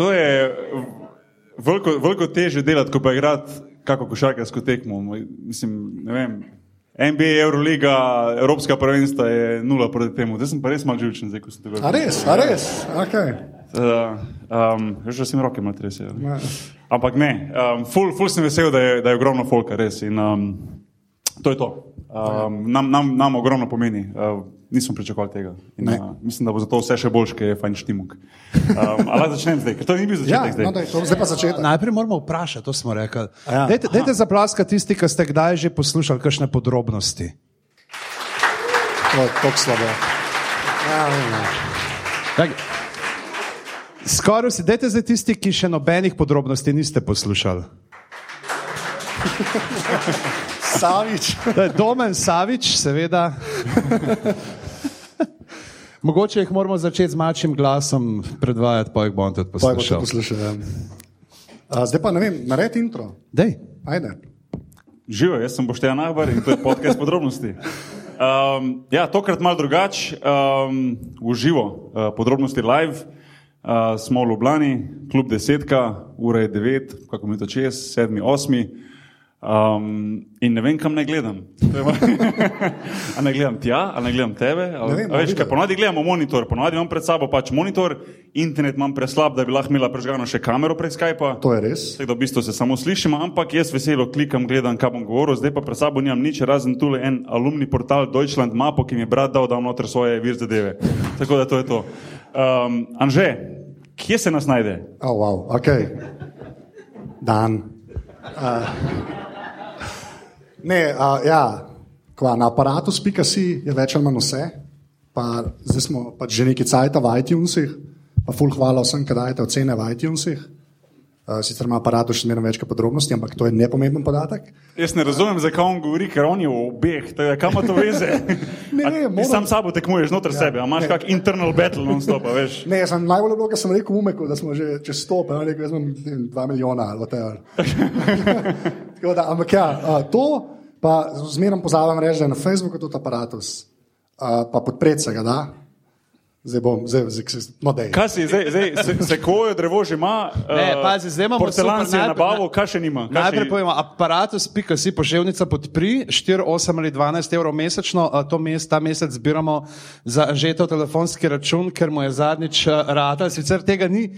To je veliko, veliko teže delati, kot pa igrati kako košarkarsko tekmo. Mislim, ne vem. NBA, Euroliga, Evropska prvenstva je nula proti temu. Zdaj sem pa res malo živčen, zdaj ko sem tega A res, a res. Okay. Uh, um, že sem roke malo tresel. Ampak ne, um, ful, ful sem vesel, da je, da je ogromno folka, res. In, um, to je to. Um, nam, nam, nam ogromno pomeni. Uh, nisem pričakoval tega. In, uh, mislim, da bo zato vse še boljše, ker je fajn štimuk. Um, ali začnem zdaj, ker to ni bil začetek Ja, zdaj. no, daj, to, zdaj pa začetek. Najprej moramo vprašati, to smo rekli. Ja. Dajte, dajte zaplaskati tisti, ki ste kdaj že poslušali kakšne podrobnosti. To je tako slabo. Ja, ne, ne. Tak, Skoraj vsi, dajte zdaj tisti, ki še nobenih podrobnosti niste poslušali. Savič. Domen Savič, seveda. Mogoče jih moramo začeti z mačjim glasom predvajati, pa jih bom tudi to poslušal. poslušal. Ja. A, zdaj pa ne vem, naredi intro. Dej. Ajde. Živijo, jaz sem Boštjan Ahbar in to je podcast podrobnosti. Um, ja, tokrat malo drugače, um, v živo, uh, podrobnosti live. Uh, smo v Ljubljani, klub desetka, ura je devet, kako minuto čez, sedmi, osmi. Um, in ne vem, kam ne gledam. To je malo- a ne gledam tja, ali ne gledam tebe. Ali, Ne vem, veš, kaj, ponavadi gledamo monitor, ponavadi imam pred sabo pač monitor, internet imam preslab, da bi lahko imela prežgano še kamero prek Skypa. To je res. Tako da v bistvu se samo slišimo, ampak jaz veselo klikam, gledam, kaj bom govoril. Zdaj pa pred sabo nimam nič, razen tule en alumni portal Deutschland Mapo, ki mi je brat dal, da vam noter svoje vir zadeve. Tako da to je to. Um, Anže, kje se nas najde? Oh, wow, ok. Dan. Uh, ne, uh, ja, kva, na aparatu spika si je več ali manj vse. Pa, zdaj smo pač že neki cajt v iTunesih, pa full hvala vsem, ki dajete ocene v iTunesih. Uh, sicer ima aparat še zmeraj več podrobnosti, ampak to je nepomemben podatek. Jaz ne razumem, zakaj on govori, ker on je v obeh, tako da kam to veze? Ne, ne, moram- sam sabo tekmuješ znotraj ja, sebe, a imaš kak internal battle non-stop, veš? Ne, sem najbolj dobro, ker sem rekel umeku, da smo že čez sto, pa rekel, jaz imam dva milijona ali whatever. Da, ampak ja, uh, to pa zmeraj pozabim reči, da je na Facebooku tudi aparatus, uh, pa podpreti se ga da. Zdaj bom, zdaj, zdaj, zdaj no dej. Kaj si, zdaj, zdaj se, sekojo drevo že ima, Ne, pazi, zdaj imamo porcelan super si je nabavil, kaj še nima? Kaj Najprej še- povemo, aparatus.si poželjnica podpri 4, 8 ali 12 evrov mesečno. To mes, ta mesec zbiramo za žetev telefonski račun, ker mu je zadnjič rata. Sicer tega ni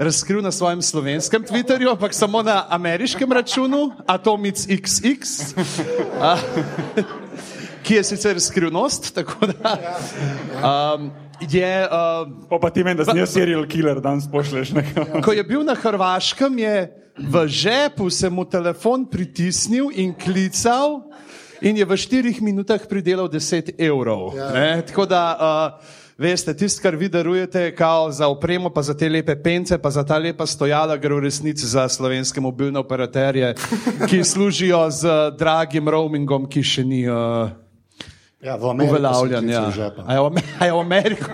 razkril na svojem slovenskem Twitterju, ampak samo na ameriškem računu, Atomic XX. A, Ki je sicer skrivnost, tako da um, je uh, Pa, ti meni, da si jaz serial killer, danes pošleš nekaj. Ko je bil na Hrvaškem, je v žepu se mu telefon pritisnil in klical, in je v štirih minutah pridelal 10 evrov. Ja. Tako da, uh, veste, tisto, kar vi darujete, kao za opremo, pa za te lepe pence, pa za ta lepa stojala, gre v resnici za slovenske mobilne operaterje, ki služijo z dragim roamingom, ki še ni. Uh, Ja, sem ja. A je v a je v Ameriko?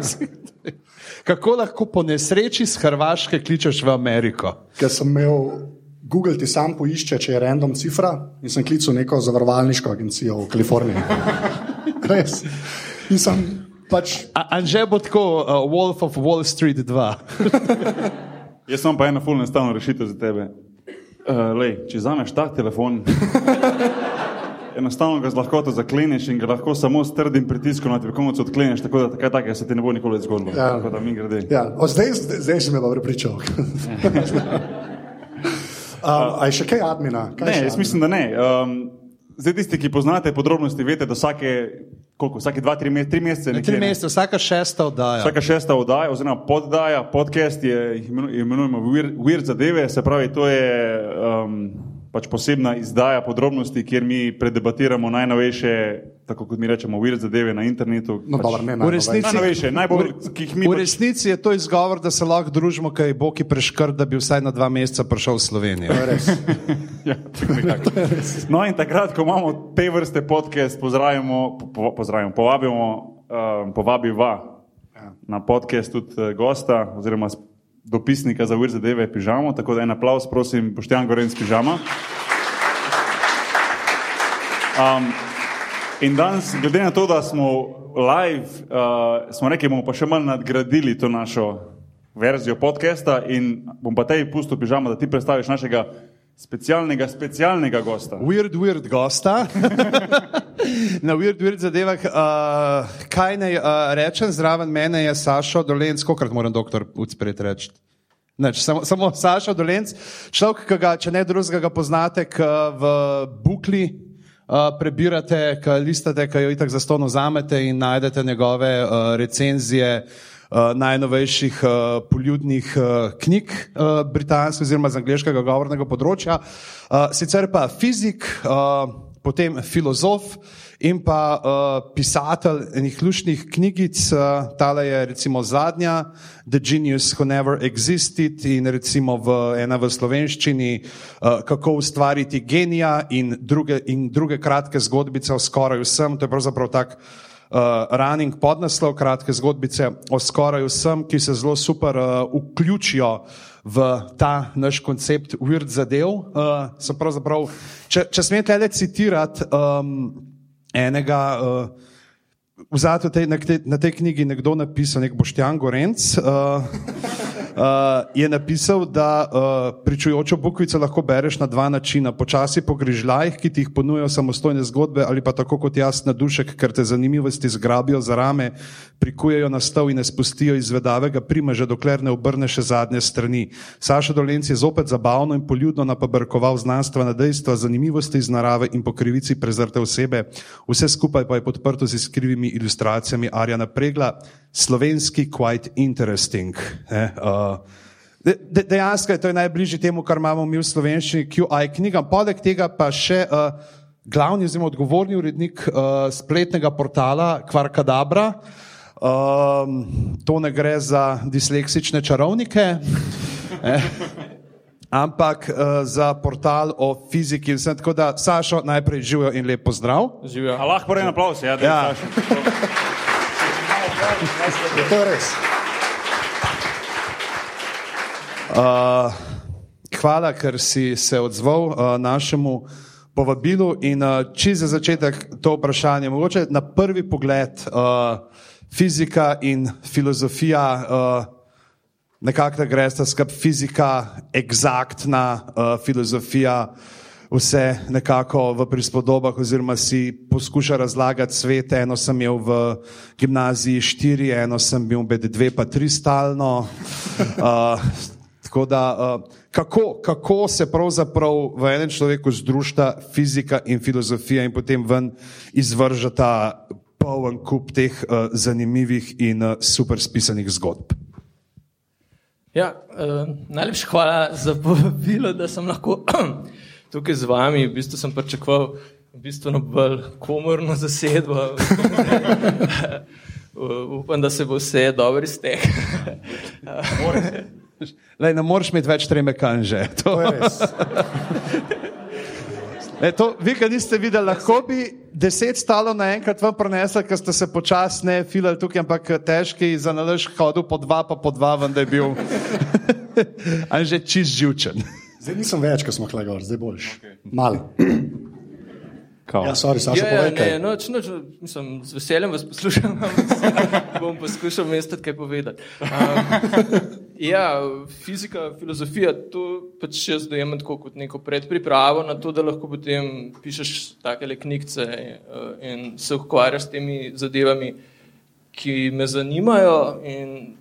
Kako lahko po nesreči z Hrvaške kličeš v Ameriko? Ker sem imel, Google ti sam poišče, če je random cifra, in sem klical neko zavarovalniško agencijo v Kaliforniji. Res. In sem pač, A- Anže bo tako uh, Wolf of Wall Street 2. Jaz sem pa ena fulno enostavna rešitev za tebe. Uh, lej, če zameš ta telefon, enostavno ga z lahkoto zakleneš in ga lahko samo s trdim pritiskom na koncu odkleneš, tako da takaj takaj se ti ne bo nikoli zgodilo. Ja. Tako da mi grede. ja, o, zdaj, zdaj, zdaj si me pa prepričal. um, a je še kaj admina? Kaj Ne, še jaz admina? mislim, da ne. Um, zdaj tisti, ki poznate podrobnosti, vete, da vsake, koliko, vsake dva, tri, tri mesece. nekje, Tri ne? mesece, vsaka šesta oddaja. Vsaka šesta oddaja, oziroma poddaja, podcast je, imenujemo Weird, weird zadeve, se pravi, to je um, pač posebna izdaja podrobnosti, kjer mi predebatiramo najnovejše, tako kot mi rečemo, weird zadeve na internetu. No, pač, dobro, ne, V resnici, Najnovejše, najbolj, ki jih mi v resnici je to izgovor, da se lahko družimo, kaj je Boki preškrt, da bi vsaj na dva meseca prišel v Slovenijo. Ja, tako nekako. no, in takrat, ko imamo te vrste podcast, pozdravimo, po, po- pozdravimo povabimo, um, povabiva na podcast tudi uh, gosta oziroma dopisnika za Vir zadeve pižamo. Tako da en aplaus, prosim, Boštjan Gorenc pižama. Um, in danes, glede na to, da smo live, uh, smo rekli, bomo pa še malo nadgradili to našo verzijo podcasta in bom pa tej pustil pižama, da ti predstaviš našega specialnega, specialnega gosta. Weird, weird gosta. Na weird, weird zadevah. Uh, kaj naj uh, rečem, zraven mene je Sašo Dolenc, kolikrat moram doktor Ucpret reči. Neč, samo, samo Sašo Dolenc, človek, ki ga, če ne drugega, poznate v Bukli, prebirate, ki listate, ki jo itak za ston vzamete in najdete njegove uh, recenzije. Uh, najnovejših poljudnih knjig britanskega oziroma z angliškega govornega področja, sicer pa fizik, potem filozof in pa uh, pisatelj enih lušnih knjigic, uh, tale je recimo zadnja, The Genius Who Never Existed in recimo v, ena v slovenščini, uh, kako ustvariti genija in druge, in druge kratke zgodbice o skoraj vsem, to je pravzaprav tak uh, running podnaslov, kratke zgodbice o skoraj vsem, ki se zelo super uh, vključijo v ta naš koncept weird zadev. Uh, če, če smete le citirati um, enega. Uh, Zadnji tej, na, tej, na tej knjigi je nekdo napisal, nek Boštjan Gorenc, uh, uh, je napisal, da uh, pričujočo bukvico lahko bereš na dva načina. Počasi po grižljajih, ki ti jih ponujajo samostojne zgodbe, ali pa tako kot jaz na dušek, ker te zanimivosti zgrabijo za rame, prikujejo na stol in ne spustijo izvedavega primeža, dokler ne obrneš zadnje strani. Saša Dolenc je zopet zabavno in poljudno napabrkoval znanstvena dejstva, zanimivosti iz narave in po krivici prezrte osebe, vse skupaj pa je podprto z iskrivimi ilustracijami Arjana Pregla slovenski quite interesting. Eh, uh, de, dejansko je to najbližje temu, kar imamo mi v slovenščini, QI knjiga. Poleg tega pa še uh, glavni oziroma odgovorni urednik uh, spletnega portala Kvarkadabra. Um, to ne gre za disleksične čarovnike, eh, ampak uh, za portal o fiziki. Vsem, tako da, Sašo, najprej živijo in lepo zdrav. Živijo. Lahko rečem aplaus, ja, da je ja. Sašo. Je to res? Uh, hvala, ker si se odzval uh, našemu povabilu. In uh, če za začetek to vprašanje, mogoče na prvi pogled uh, fizika in filozofija, uh, nekako da gresta skupaj fizika, eksaktna uh, filozofija vse nekako v prispodobah, oziroma si poskuša razlagati svet. Eno sem imel v gimnaziji štiri, eno sem bil med dve, pa tri stalno. Uh, tako da, uh, kako, kako se pravzaprav v enem človeku združita fizika in filozofija in potem ven izvržata poln kup teh uh, zanimivih in uh, super spisanih zgodb. Ja, uh, najlepša hvala za povabilo, da sem lahko tukaj z vami, v bistvu sem pričakoval bistveno bolj komorno zasedbo. Upam, da se bo vse dobro izteklo. ne moreš imeti več treme kanže. To je res. E, to, vi, ki niste videli, lahko bi deset stalo naenkrat vam prenesli, ker ste se počasne filali tukaj, ampak težki za nalož hodil po dva, pa po dva, vendar je bil že čist živčen. Zdaj nisem več, ko smo hladili, zdaj boljš. Okay. Mal. Ja, sorry, Saša, ja, ja, ne, noč, noč, mislim, z veseljem vas poslušam, bom poskušal mestati kaj povedati. Um, ja, fizika, filozofija, to pač jaz dojemam kot neko predpripravo na to, da lahko potem pišeš takele knjigce uh, in se ukvarjaš s temi zadevami, ki me zanimajo.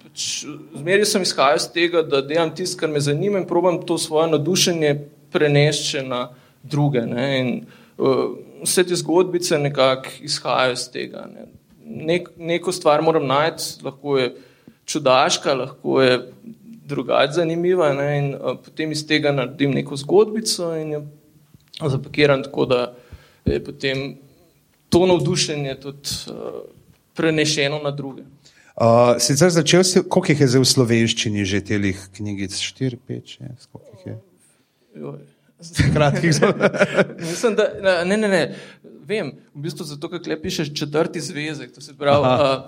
Pač, zmeraj sem izhajal iz tega, da delam tisto, kar me zanima in probujem to svoje nadušenje prenesti na druge. Ne? In, uh, vse te zgodbice nekako izhajajo iz tega. Ne? Nek, neko stvar moram najti, lahko je čudaška, lahko je drugače zanimiva. Ne? In uh, potem iz tega naredim neko zgodbico in jo zapakiram tako, da je potem to navdušenje tudi uh, prenešeno na druge. Uh, sicer začel si, koliko jih je zdaj v slovenščini, že telih knjigic, 4, 5, 6, koliko jih je? Kratkih. Mislim, da ne, ne, ne. Vem, v bistvu zato, ker pišeš četrti zvezek, to se pravi. Uh,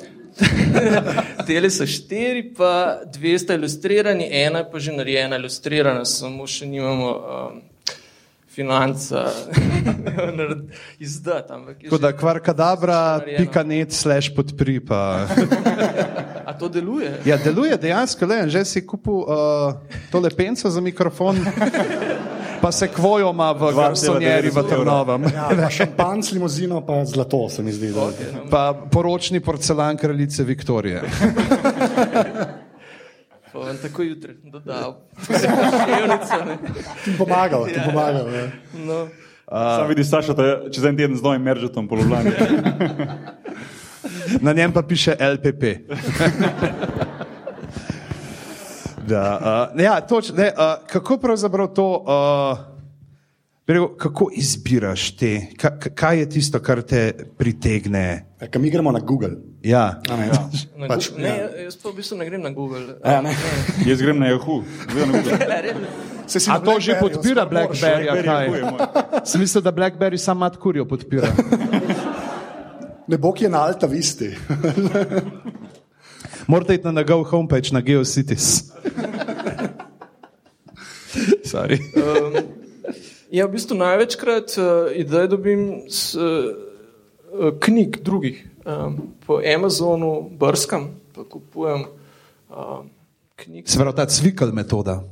Tele so štiri, pa dve sta ilustrirani, ena je pa že narejena, ilustrirana, samo še nimamo. Um, financa izdati. Tako da kvarkadabra, pika net, slash podpri. to deluje. Ja, deluje dejansko, le, že si kupil uh, to lepenco za mikrofon. Pa se kvojoma v garsonjeri v Trnovem. Ja, šampan s limuzino, pa zlato se mi zdi. Okay, no. Pa poročni porcelan kraljice Viktorije. Tako jutri, dodal. Ti pomagal, ti ja. pomagal. No. Uh, Sam vidiš, Saša, čez en teden z novim meržetom po Ljubljani. Na njem pa piše LPP. Da, uh, ja, toč, ne, uh, kako pravzaprav to, uh, prego, kako izbiraš te, ka, kaj je tisto, kar te pritegne? E, Kaj mi gremo na Google? Ja. A, ne, ja. Na pač, ne, ja. jaz pa v bistvu ne grem na Google. A, ja, ne. jaz grem na Yahoo. Se si A to že podpira Blackberry? Sem mislil, da Blackberry sam mat kurijo podpira. Ne bo ki je na Alta Visti. Morate iti na njegov homepage na GeoCities. um, ja, v bistvu največkrat uh, ideje dobim s uh, knjig drugih. Um, po Amazonu brskam, pa kupujem um, knjige. Se pravi, ta cvikl metoda.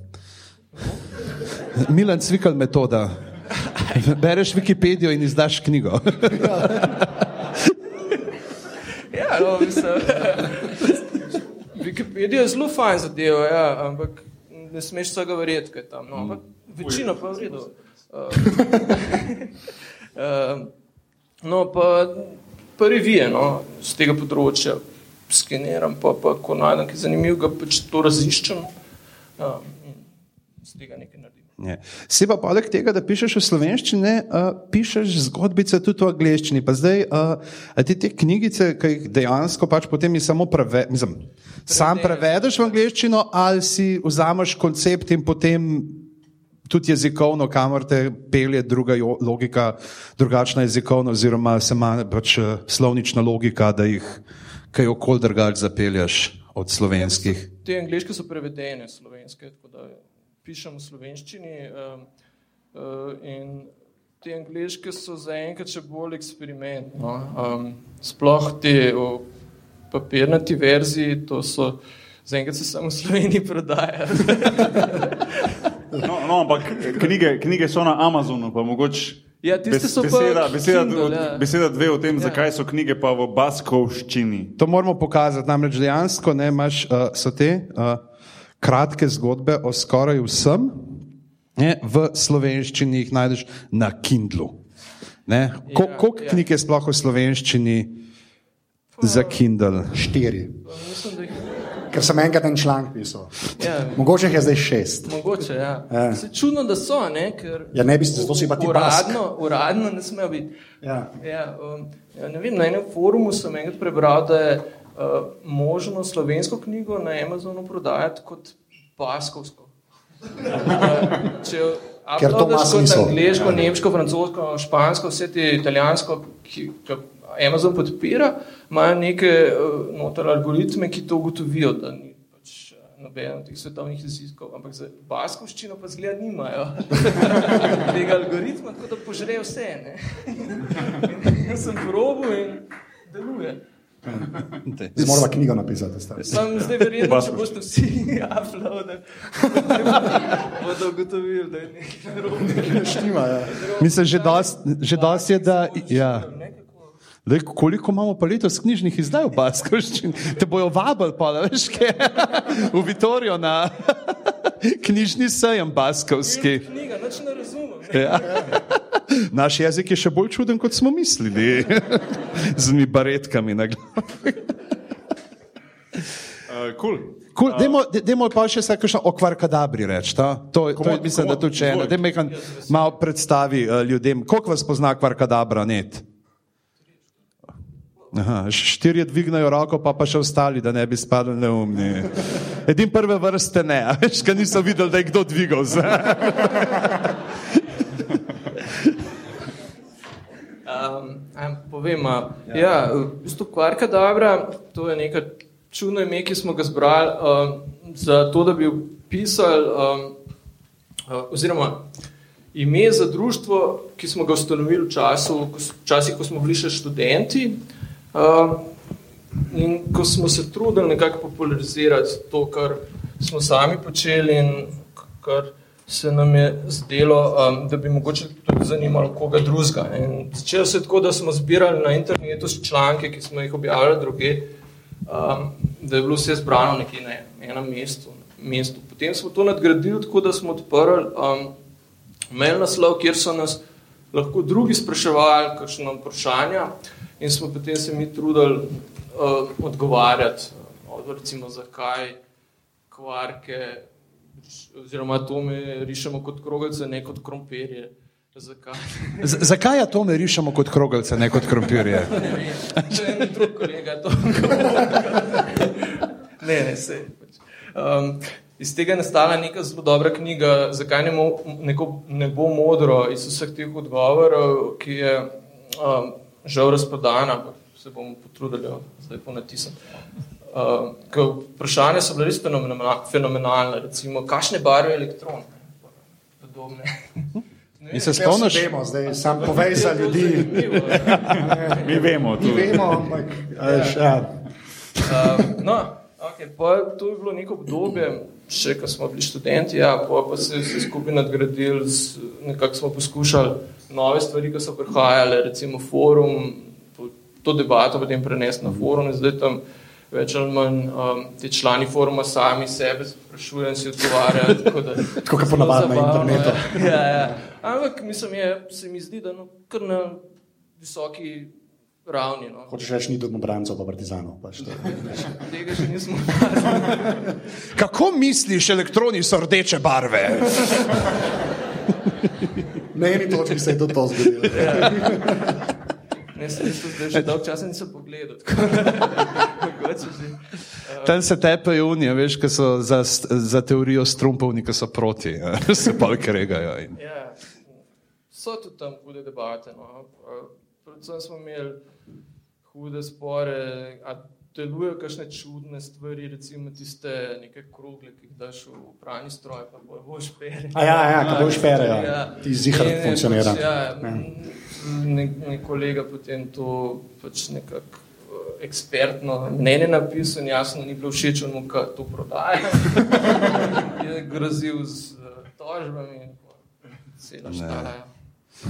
Milan cvikl metoda. Bereš Wikipedijo in izdaš knjigo. ja, no, mislim. Wikipedija je zelo fajn za delo, ja, ampak ne smeš vsega verjeti, kaj je tam. No, ampak večino pa je v redu. Uh, uh, no, pa, pa revije no, z tega področja skeniram, pa, pa ko najdem kaj zanimivega, pač to raziščem uh, in z tega nekaj naredim. Se pa poleg tega, da pišeš v slovenščini, uh, pišeš zgodbice tudi v angleščini. Pa zdaj uh, ti te knjigice, ki jih dejansko pač potem samo preve, mislim, sam prevedeš v angleščino, ali si vzameš koncept in potem tudi jezikovno, kamor te pelje druga logika, drugačna jezikovna, oziroma se ima pač slovnična logika, da jih kaj okol drugač zapelješ od slovenskih. Te angliške so prevedene slovenske pišem v slovenščini. Um, uh, in te angliške so zaenkrat še bolj eksperiment. No? Um, sploh te v papirnati verziji, to so zaenkrat se samo v Sloveniji prodajajo. no, no, ampak knjige, knjige so na Amazonu, pa mogoče. Ja, beseda, beseda, Kindle, ja. beseda dve o tem, ja. zakaj so knjige pa v baskovščini. To moramo pokazati. Namreč dejansko ne imaš, uh, so te. Uh, kratke zgodbe o skoraj vsem, ne, v slovenščini jih najdeš na Kindlu. Ko, ja, koliko ja. knjig je sploh v slovenščini pa, za Kindle? Štiri. Ker sem enkrat en članek pisal. Ja. Mogoče jih je zdaj šest. Mogoče, ja. ja. Se čudno, da so, ne? Ker ja, ne bi se, zato si pa ti uradno, uradno ne smejo biti. Ja. Ja, um, ja, ne vem, na enem forumu sem enkrat prebral, da je uh, možno slovensko knjigo na Amazonu prodajati kot baskovsko. Če uploadaš kot angliško, ja. nemško, francosko, špansko, vse te italijansko, ki ga Amazon podpira, imajo neke uh, notor algoritme, ki to ugotovijo, da ni pač uh, noben od teh svetovnih jezikov, ampak za baskovščino pa zgleda nimajo tega algoritma, tako da požrejo vse. Jaz sem probo in deluje. Zdaj moramo knjigo napisati. Sam zdaj verjetno, če boste vsi uploadili, bodo ugotovili, da je nekaj narobe. Štima, ja. Mislim, že dosti dos je, da... Ja. Lej, koliko imamo pa letos knjižnih izdaj v Baskovščini? Te bojo vabili, pa veš, kaj v Vitorijo na knjižni sejem Baskovski. Knjiga, nič ne razumem. Ja. Naš jezik je še bolj čuden, kot smo mislili, z mi baretkami na glavi. Uh, cool. Cool. Uh, demo pa še se kakšno okvar kadabri reči. To, to je, mislim, da to če eno. Demo nekaj malo predstavi uh, ljudem. Koliko vas pozna okvar kadabra, net? Aha, štirje dvignajo roko, pa pa še ostali, da ne bi spadli neumni. Edin prve vrste ne, veš, kaj niso videli, da je kdo dvigal. Um, povem, ja. Ja, v bistvu kvarka dobra, to je nekaj čudno ime, ki smo ga zbrali um, za to, da bi opisali, um, oziroma ime za društvo, ki smo ga ustanovili v času, ko, časih, ko smo bili še študenti. Um, In ko smo se trudili nekako popularizirati to, kar smo sami počeli in kar se nam je zdelo, um, da bi mogoče tudi zanimalo koga drugega. Začelo se je tako, da smo zbirali na internetu članke, ki smo jih objavljali druge, um, da je bilo vse zbrano nekje na enem mestu, mestu. Potem smo to nadgradili tako, da smo odprli um, mail naslov, kjer so nas lahko drugi spraševali kakšno vprašanja in smo potem se mi trudili uh, odgovarjati, uh, recimo zakaj kvarke oziroma atome rišemo kot krogelce, ne kot krompirje. Zakaj? zakaj atome rišemo kot krogelce, ne kot krompirje? ne vem, če en drug kolega to ne, ne, se. Pač. Um, iz tega je nastala neka zelo dobra knjiga, zakaj ne, mo, neko, ne bo modro iz vseh teh odgovorov, ki je um, žal razprodana, se bomo potrudili zdaj ponatisati. Uh, vprašanja so bile res fenomenalne, recimo, kakšne barve elektron. Mi se spomniš, da imamo zdaj, sam povej za ljudi. Mi vemo, mi vemo, ampak. Ja. Uh, no, okay, to je bilo neko obdobje, še ko smo bili študenti, ja, pa se je skupaj nadgradili, nekako smo poskušali nove stvari, ki so prihajale, recimo forum, to debato potem prenesti na forum in zdaj tam več ali manj um, ti člani foruma sami sebe sprašujejo in si odgovarjajo. Tako, da, tako kot ponavadi na internetu. Ja, ja. Ampak mislim, je, se mi zdi, da no, kar na visoki ravni. No. Hočeš reči, ni dobro branco, pa partizanov. Tega še nismo. Kako misliš, elektroni so rdeče barve? Na eni točki se je tudi to zgodilo. Ne, se nisem zdaj že dolgo časa nisem pogledal. Tam se tepejo unije, veš, ki so za, za teorijo strumpovni, ki so proti, se pa kregajo. In... Ja, so tudi tam hude debate. No. Predvsem smo imeli hude spore, a delujejo kakšne čudne stvari, recimo tiste neke krogle, ki jih daš v prani stroj, pa boš pere. A ja, ja, ko boš pere, ja. ja. Ti zihar funkcionira. Pač, ja, ja nek, nek kolega potem to pač nekako eh, ekspertno mnenje napisal in jasno ni bilo všeč, da mu to prodaja. je grozil z uh, tožbami in celo štala.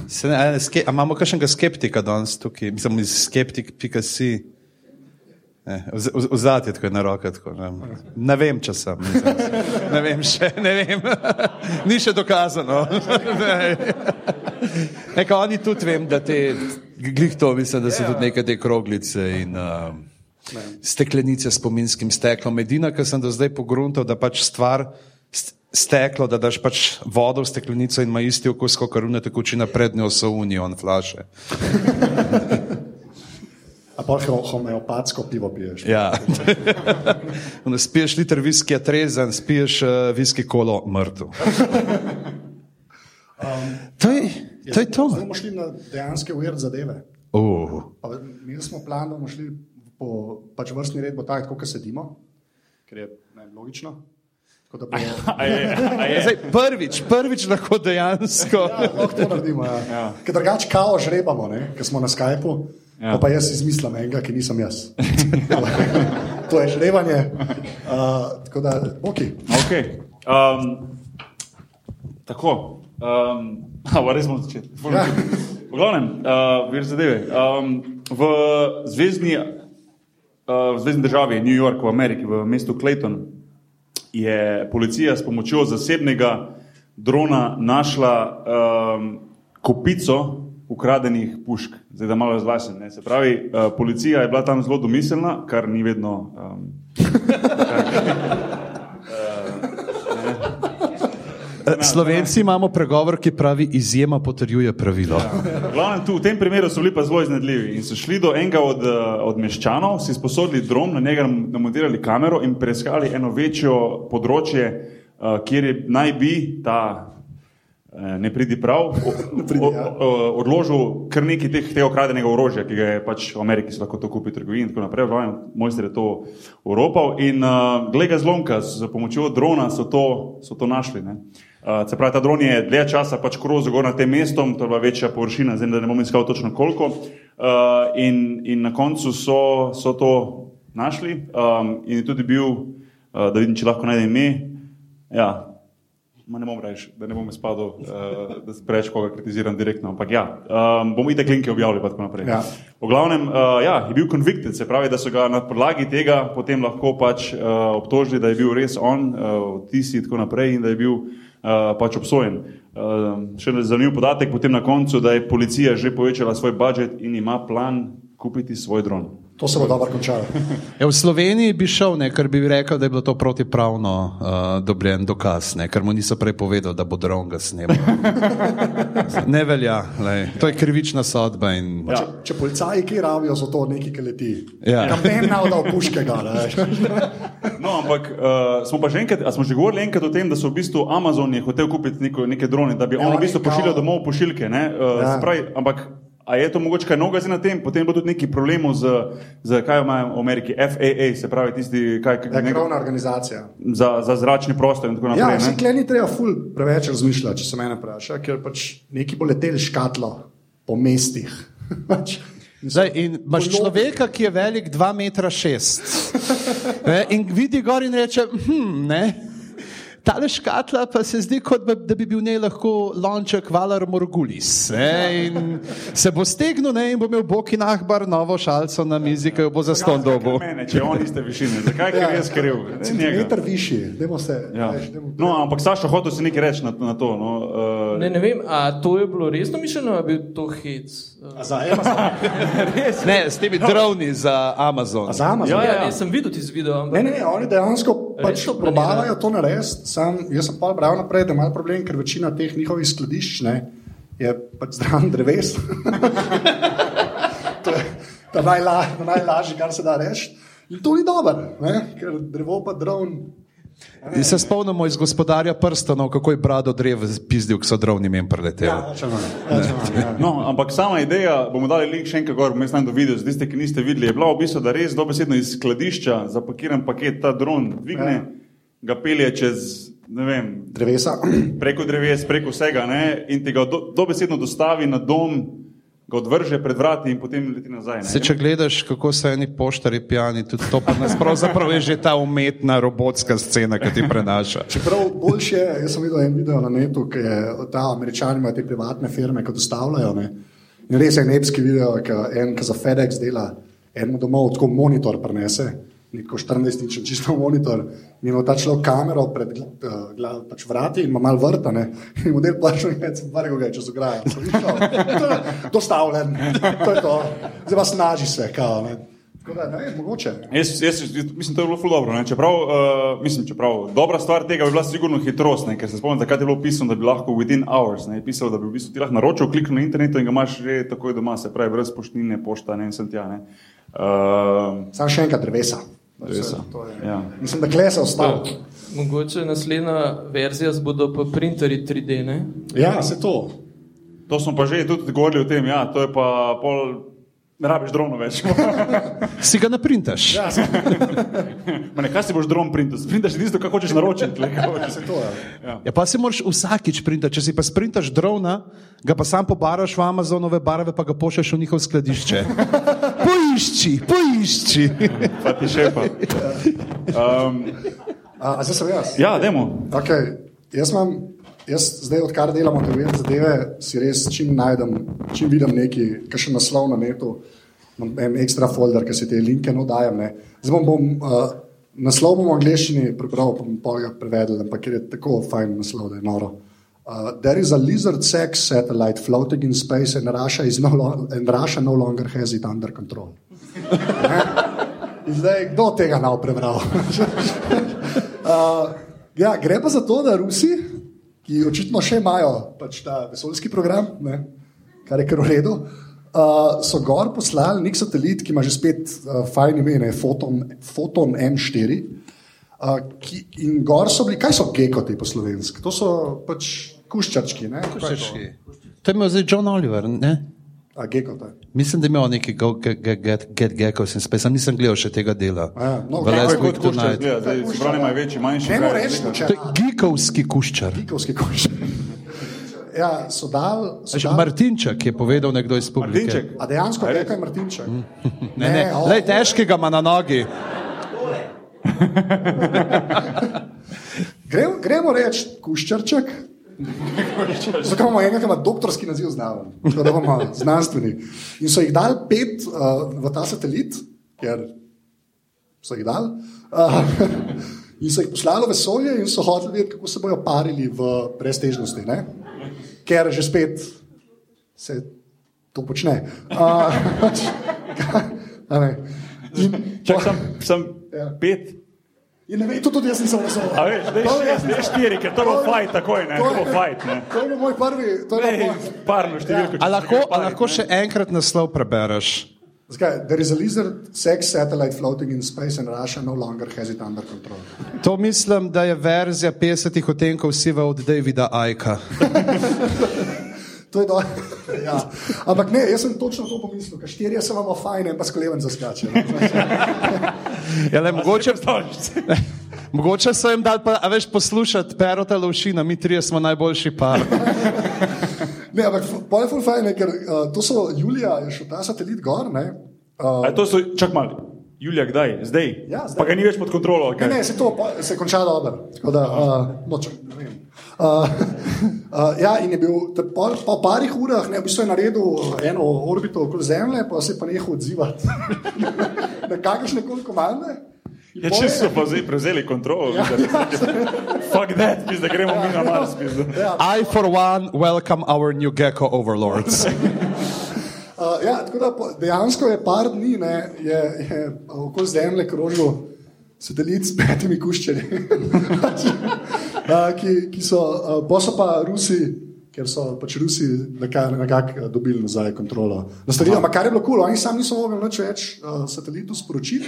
Se, a, ske, a imamo kakšnega skeptika danes tukaj? Mislim, skeptik, pika Vzati je tako na roke. Tako, ne. ne vem, če sem. Mislim, ne vem še, ne vem. Ni še dokazano. Neka, oni tudi vem, da te, glih to mislim, da so yeah. tudi neke te kroglice in uh, steklenice s pominskim steklom. Edina, kar sem do zdaj pogruntal, da pač stvar steklo, da daš pač vodo v steklenico in ima isti okus, kot karune tekočina pred njo so union flaše. A pa homeopatsko pivo piješ. Ja. spiješ liter viskija trezen, spiješ uh, viski kolo mrtev. Um, to je to. Je to. Zdaj bomo šli na dejanske ujerd zadeve. Uh. Mi smo plan, da bomo šli po pač vrstni red, bo tako, kot sedimo, ker je ne, logično. Bo... A je, a je. Zdaj, prvič, prvič lahko dejansko. Ja, lahko to naredimo. Ja. Ja. Ker drugače kao žrebamo, ker smo na Skypu. Ja. Pa jaz izmislim enega, ki nisem jaz. to je žrebanje. Uh, tako da, ok. okay. Um, tako. Um, a, res smo začeli. Ja. V glavnem, uh, vir zadeve. Um, v, zvezdni, uh, v zvezdni državi New York v Ameriki, v mestu Clayton, je policija s pomočjo zasebnega drona našla um, kopico ukradenih pušk. Zdaj, da malo razglasim. Se pravi, uh, policija je bila tam zelo domiselna, kar ni vedno. Um, kar, uh, Slovenci imamo pregovor, ki pravi, izjema potrjuje pravilo. Ja. Glavnem, tu, v tem primeru so bili pa zelo iznedljivi in so šli do enega od, od meščanov, si sposodili dron, na njega namontirali kamero in preiskali eno večjo področje, uh, kjer je, naj bi ta Eh, ne pridi prav, o, ja. o, o, odložil kar nekaj teh, tega ukradenega orožja, ki ga je pač v Ameriki lahko to kupil, trgovin in tako naprej. Vajam, mojster je to uropal in uh, glede ga zlomka, z pomočjo drona so to, so to našli. Uh, se pravi, ta dron je dlje časa pač krozil gor na tem mestom, to je bila večja površina, zdaj da ne bom iskal točno koliko. Uh, in, in na koncu so, so to našli um, in je tudi bil, uh, da vidim, če lahko najdem ime. Ja, Ma ne bom reči, da ne bom izpadel, uh, da se preveč koga kritiziram direktno. Ampak ja, um, bomo ite klinke objavili, pa tako naprej. Ja. V glavnem, uh, ja, je bil convicted, se pravi, da so ga na podlagi tega potem lahko pač uh, obtožili, da je bil res on, uh, tisi in tako naprej in da je bil uh, pač obsojen. Uh, še zanimiv podatek potem na koncu, da je policija že povečala svoj budžet in ima plan kupiti svoj dron. To se bo dobro končalo. Ja, v Sloveniji bi šel, ne, ker bi rekel, da je bilo to protipravno uh, dobljen dokaz, ne, ker mu niso prej povedali, da bo dron ga snimal. ne velja, lej. to je krivična sodba. In... Ja. Če, če policaji ki rabijo za to neki, ki leti, ja. tam ne bi dal puškega. no, ampak uh, smo pa že enkrat, smo že govorili enkrat o tem, da so v bistvu Amazon hotel kupiti neko, neke drone, da bi ja, oni v bistvu pošiljali domov pošiljke. Uh, ja. spravi, ampak A je to mogoče kaj novega na tem, potem bo tudi neki problem z, z kaj imajo v Ameriki, FAA, se pravi tisti, kaj je krovna organizacija. Za, za zračni prostor in tako naprej. Ja, se kleni treba ful preveč razmišljati, če se mene vpraša, ker pač neki bo leteli škatlo po mestih. Pač Zdaj, in imaš človeka, ki je velik 2,6 m. In vidi gor in reče: hm, ne. Ta le škatla pa se zdi, kot da bi bil ne lahko lonček Valar Morgulis. Ne? Se bo stegnil ne? in bo imel Boki Nahbar novo šalco na mizi, ki jo bo zaston dobo. Če on iste višine, zakaj ja, je res kriv? Meter višji, dajmo se. Ja. No, ampak Saša hotel si nekaj reči na, na to. No, uh... ne, ne vem, a to je bilo resno mišljeno, ali je bil to hec? Za Amazon. ne, s temi droni za Amazon. Za Amazon. Ja, ja, ja. nisem videl ti z videom. Ne, ne, ne, oni dejansko pač probavajo to narediti sam, jaz sem pa bral naprej, da ima problem, ker večina teh njihovih skladišč ne, je pač zdrav dreves. to je najla, najlažje, kar se da reči. In to ni dobro, ker drevo pa dron. Se spomnimo iz gospodarja prstanov, kako je brado drev pizdil, ko so drovni men preleteli. Ja, ja, ja, no, ampak sama ideja, bomo dali link še enkrat gor, mislim, da vidite, zdaj ste, ki niste videli, je bila v bistvu, da res dobesedno iz skladišča zapakiran paket ta dron dvigne. Ja ga pelje čez vem, drevesa. Preko dreves, preko vsega ne? in ti ga do, dobesedno dostavi na dom. Ga odvrže pred vrati in potem leti nazaj. Se, če gledaš, kako so eni poštari pijani, tudi to pravzaprav je že ta umetna robotska scena, ki ti prenaša. Čeprav boljše, jaz sem videl en video na netu, ki je ta američani imajo te privatne firme, ki dostavljajo. Ne? In res je nepski video, ki en, ki za FedEx dela, enemu domov tako monitor prenese neko 14-inčen čisto monitor, in ima ta človek kamero pred uh, pač vrati in ima malo vrta, ne? in model plača in reče: Vargo ga je, če so graja. Dostavljen, to je to, zdaj pa snaži se, kao. Ne? Da, ne, jaz, jaz, jaz, mislim, da je bilo zelo dobro. Čeprav, uh, mislim, čeprav, dobra stvar tega bi bila sigurno hitrost, ne, ker se spomnim, da je bilo pisano, da bi lahko within hours, ne, pisalo, da bi v bistvu ti lahko naročil, kliknil na internetu in ga imaš že takoj doma, se pravi, brez poštnine, pošta, ne, in sem tja. Uh, Sam še enkrat drevesa. Ja. Mislim, da klesa ostalo. Mogoče naslednja verzija bodo pa printerji 3D. Ne? Ja, se to. To smo pa že tudi govorili o tem, ja, to je pa pol. Ne rabiš drona več. si ga naprintaš. Ja, ne, kaj si boš dron printal? Sprintaš tisto, kar hočeš naročiti. Ja, ja. ja. ja, pa si moraš vsakič printati. Če si pa sprintaš drona, ga pa sam pobaraš v Amazonove barve, pa ga pošleš v njihov skladišče. Poišči, poišči. pa ti še pa. Um, a, a zdaj sem jaz. Ja, demo. Okay. Jaz imam Jaz zdaj, odkar delamo te vire zadeve, si res čim najdem, čim vidim neki, ki še naslov na netu, en ekstra folder, ki se te linke nodajem. Zdaj bom, bom uh, naslov bom v angleščini prebral, bom pa ga prevedel, ampak je tako fajn naslov, da je noro. Uh, there is a lizard sex satellite floating in space and Russia, no lo and Russia no longer has it under control. zdaj, kdo tega nav prebral? uh, ja, gre pa za to, da Rusi ki očitno še imajo pač ta vesoljski program, ne, kar je kar v redu. Uh, so gor poslali nek satelit, ki ima že spet uh, fajn ime, Foton, Foton M4. Uh, ki, in gor so bili, kaj so gekoti po slovenski? To so pač kuščački. kuščački. To je imel zdaj John Oliver. Ne? A, gekota. Mislim, da ima neki get gekos in spet, nisem gledal še tega dela. Ja, no, je kot kuščar? Zbrani imajo večji, manjši. Ne more reči, to je gekovski kuščar. Gekovski kuščar. ja, so dal, so dal, Martinček je povedal nekdo iz publike. Martinček. a dejansko je rekel Martinček. Ne, ne, o, Lej, težkega ima na nogi. Gremo, gremo reči kuščarček. Zakaj imamo enega, ki ima doktorski naziv znaven, da bomo znanstveni. In so jih dali pet uh, v ta satelit, ker so jih dali. Uh, in so jih poslali v vesolje in so hoteli videti, kako se bodo parili v breztežnosti. Ne? Ker že spet se to počne. Uh, in, Čak, sem, sem Ja. pet. In ne vem, to tudi jaz nisem razumel. A veš, zdaj To je- šest, zdaj štiri, ker to bo fajn takoj, ne, to bo fajn. ne. To je bil moj prvi, to je Ej, bil moj. Parno številko. A če lahko, se a lahko še enkrat naslov prebereš? Zakaj? There is a lizard sex satellite floating in space and Russia no longer has it under control. To mislim, da je verzija 50 odtenkov sive od Davida Aika. To je do... ja. Ampak ne, jaz sem točno to pomislil, ker štirje se imamo fajn, en pa skleven zaskače. Ja, le, mogoče, Mogoče. mogoče so jim dali, pa, a veš, poslušati Perota Lovšina, mi trije smo najboljši par. Ne, ampak pol je ful fajn, ker uh, to so Julija, je šel ta satelit gor, ne. Uh, A to so, čak malo. Julija, kdaj? Zdaj? Ja, zdaj. Pa ga ni več pod kontrolo. ali Ne, kaj? ne, se to po- se konča dobro. Tako da, uh, nočem, ne vem. Uh, uh, ja, in je bil po, po parih urah, ne, v bistvu je naredil eno orbito okoli Zemlje, pa se je pa nehal odzivati na kakršne koli komande. Ja, če je- so pa zdaj prevzeli kontrolo, ja, fuck that, da gremo mi na Mars. pizda. I, for one, welcome our new gecko overlords. Uh, ja, tako da po- dejansko je par dni, ne, je, je okoli Zemlje krožil satelit s petimi kuščerji, uh, ki, ki so, pa so pa Rusi. Ker so pač Rusi nekako nekak dobili nazaj kontrolo. Stvari, ampak kar je bilo kul, cool, oni sami niso mogli več uh, satelitu sporočiti,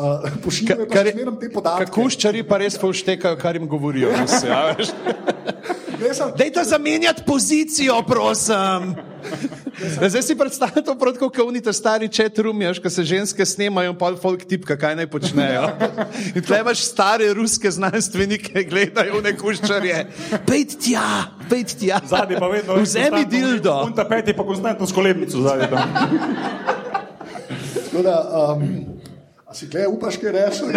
uh, pošiljajo pa še zmeraj te podatke. Kuščari pa res povštekajo, kar jim govorijo. Rusi, a veš. Gre samo- Dajte zamenjati pozicijo, prosim. Ja, Zdaj si predstavljate to kot unite stari chat roomi, ko se ženske snemajo in pol folk tipka, kaj naj počnejo. In tle imaš stare ruske znanstvenike, gledajo v nekuščarje. Pejt tja, pejt tja. Zadnji pa vedno. Vzemi dildo. Un ta peti pa konstantno s kolebnico zadnji tam. Tako da, um, a si kaj upaš, kaj rečeš?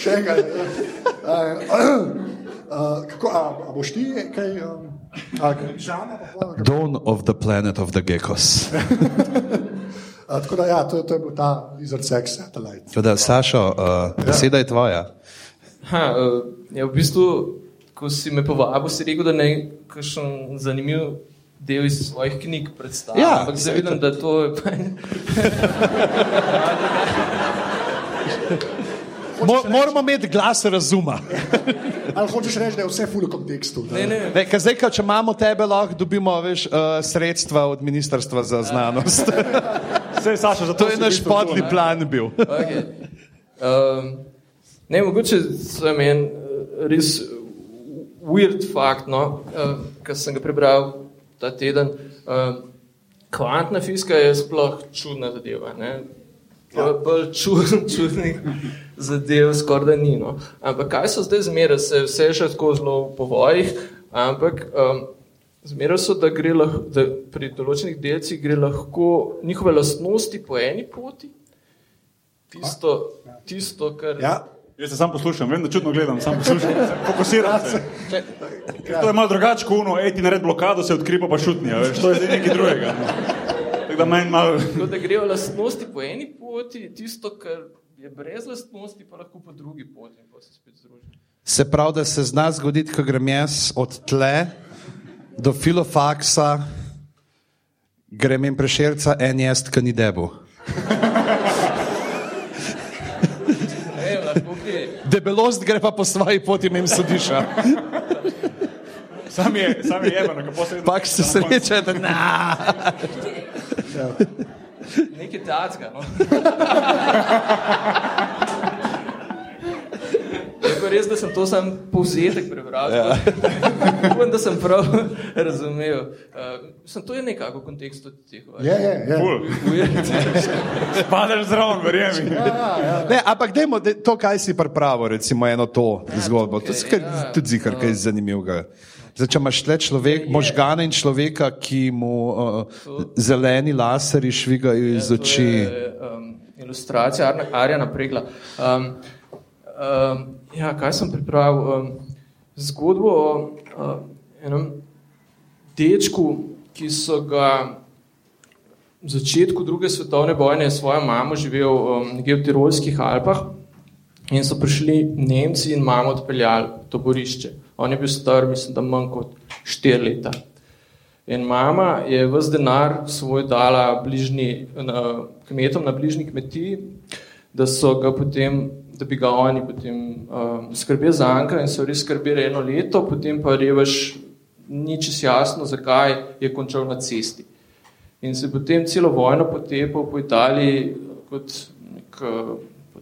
Še enkrat. Uh, uh, kako, a, a boš ti kaj? Um, a? Dawn of the planet of the geckos. A, tako da, ja, to, je- to je bil ta lizard sex satellite. Teda, Sašo, uh, beseda je tvoja. Ha, uh, ja, v bistvu, ko si me povabil, si rekel, da naj kakšen zanimiv del iz svojih knjig predstavim. Ja, Ampak zdaj vidim, da to je Mo moramo imeti glas razuma. Ali hočeš reči, da je vse ful v kontekstu? da- Ne, ne, Ne, zdaj, ko če imamo tebe, lahko dobimo veš, uh, sredstva od Ministrstva za znanost. Vse, Saša, zato To je naš podni ne. plan bil. Okay. Um, ne, mogoče sem en uh, res weird fakt, no, uh, ki sem ga prebral ta teden. Uh, kvantna fizika je sploh čudna zadeva. Ne? Ja. Bolj čud, čudnih zadev skoraj da ni. No. Ampak kaj so zdaj zmeraj, se vse še tako zelo v povojih, ampak um, zmeraj so, da gre lahko, da pri določenih delcih gre lahko njihove lastnosti po eni poti, tisto, tisto kar. Ja, Jaz se sam poslušam, vem, da čudno gledam, sam poslušam, fokusiram se. To je malo drugače, kot uno, ej ti nared blokado, se odkripa pa šutni, a veš, to je nekaj drugega. Tako da meni malo... Tako da grejo lastnosti po eni poti, tisto, kar je brez lastnosti, pa lahko po drugi poti in pa se spet združi. Se pravi, da se zna zgoditi, ko grem jaz od tle do filofaksa, grem in prešerca en jest, ki ni debu. Ne. Debelost gre pa po svoji poti, mem sodiša. Sam je, sam je jebano, kako se... Pak se sreče, da na. Nekaj tacga. No. Je res, da sem to sam povzetek prebral. Ja. Upam, da sem prav razumel. Uh, sem to je nekako v kontekstu teh. Je, je, je. Spadeš zraven, verjemi. Ja, ja, ja. Ne, ampak dajmo de, to, kaj si pripravo, recimo eno to ja, zgodbo. Okay, to je ja. tudi zihar, kaj je zanimivega. Zdaj, če imaš tle človek, možgane in človeka, ki mu uh, zeleni laseri švigajo iz oči. Je, um, ilustracija Arjana Pregla. Um, um, ja, kaj sem pripravil? Um, zgodbo o uh, enem dečku, ki so ga v začetku druge svetovne vojne svojo mamo živel um, nekje v Tirolskih Alpah in so prišli Nemci in mamo odpeljali v taborišče. On je bil star, mislim, da manj kot štiri leta. In mama je vse denar svoj dala bližnji, na, kmetom na bližnji kmetiji, da potem, da bi ga oni potem um, skrbeli za Anka in so res skrbeli eno leto, potem pa revaš ni čest jasno, zakaj je končal na cesti. In se potem celo vojno potepal po Italiji kot nek,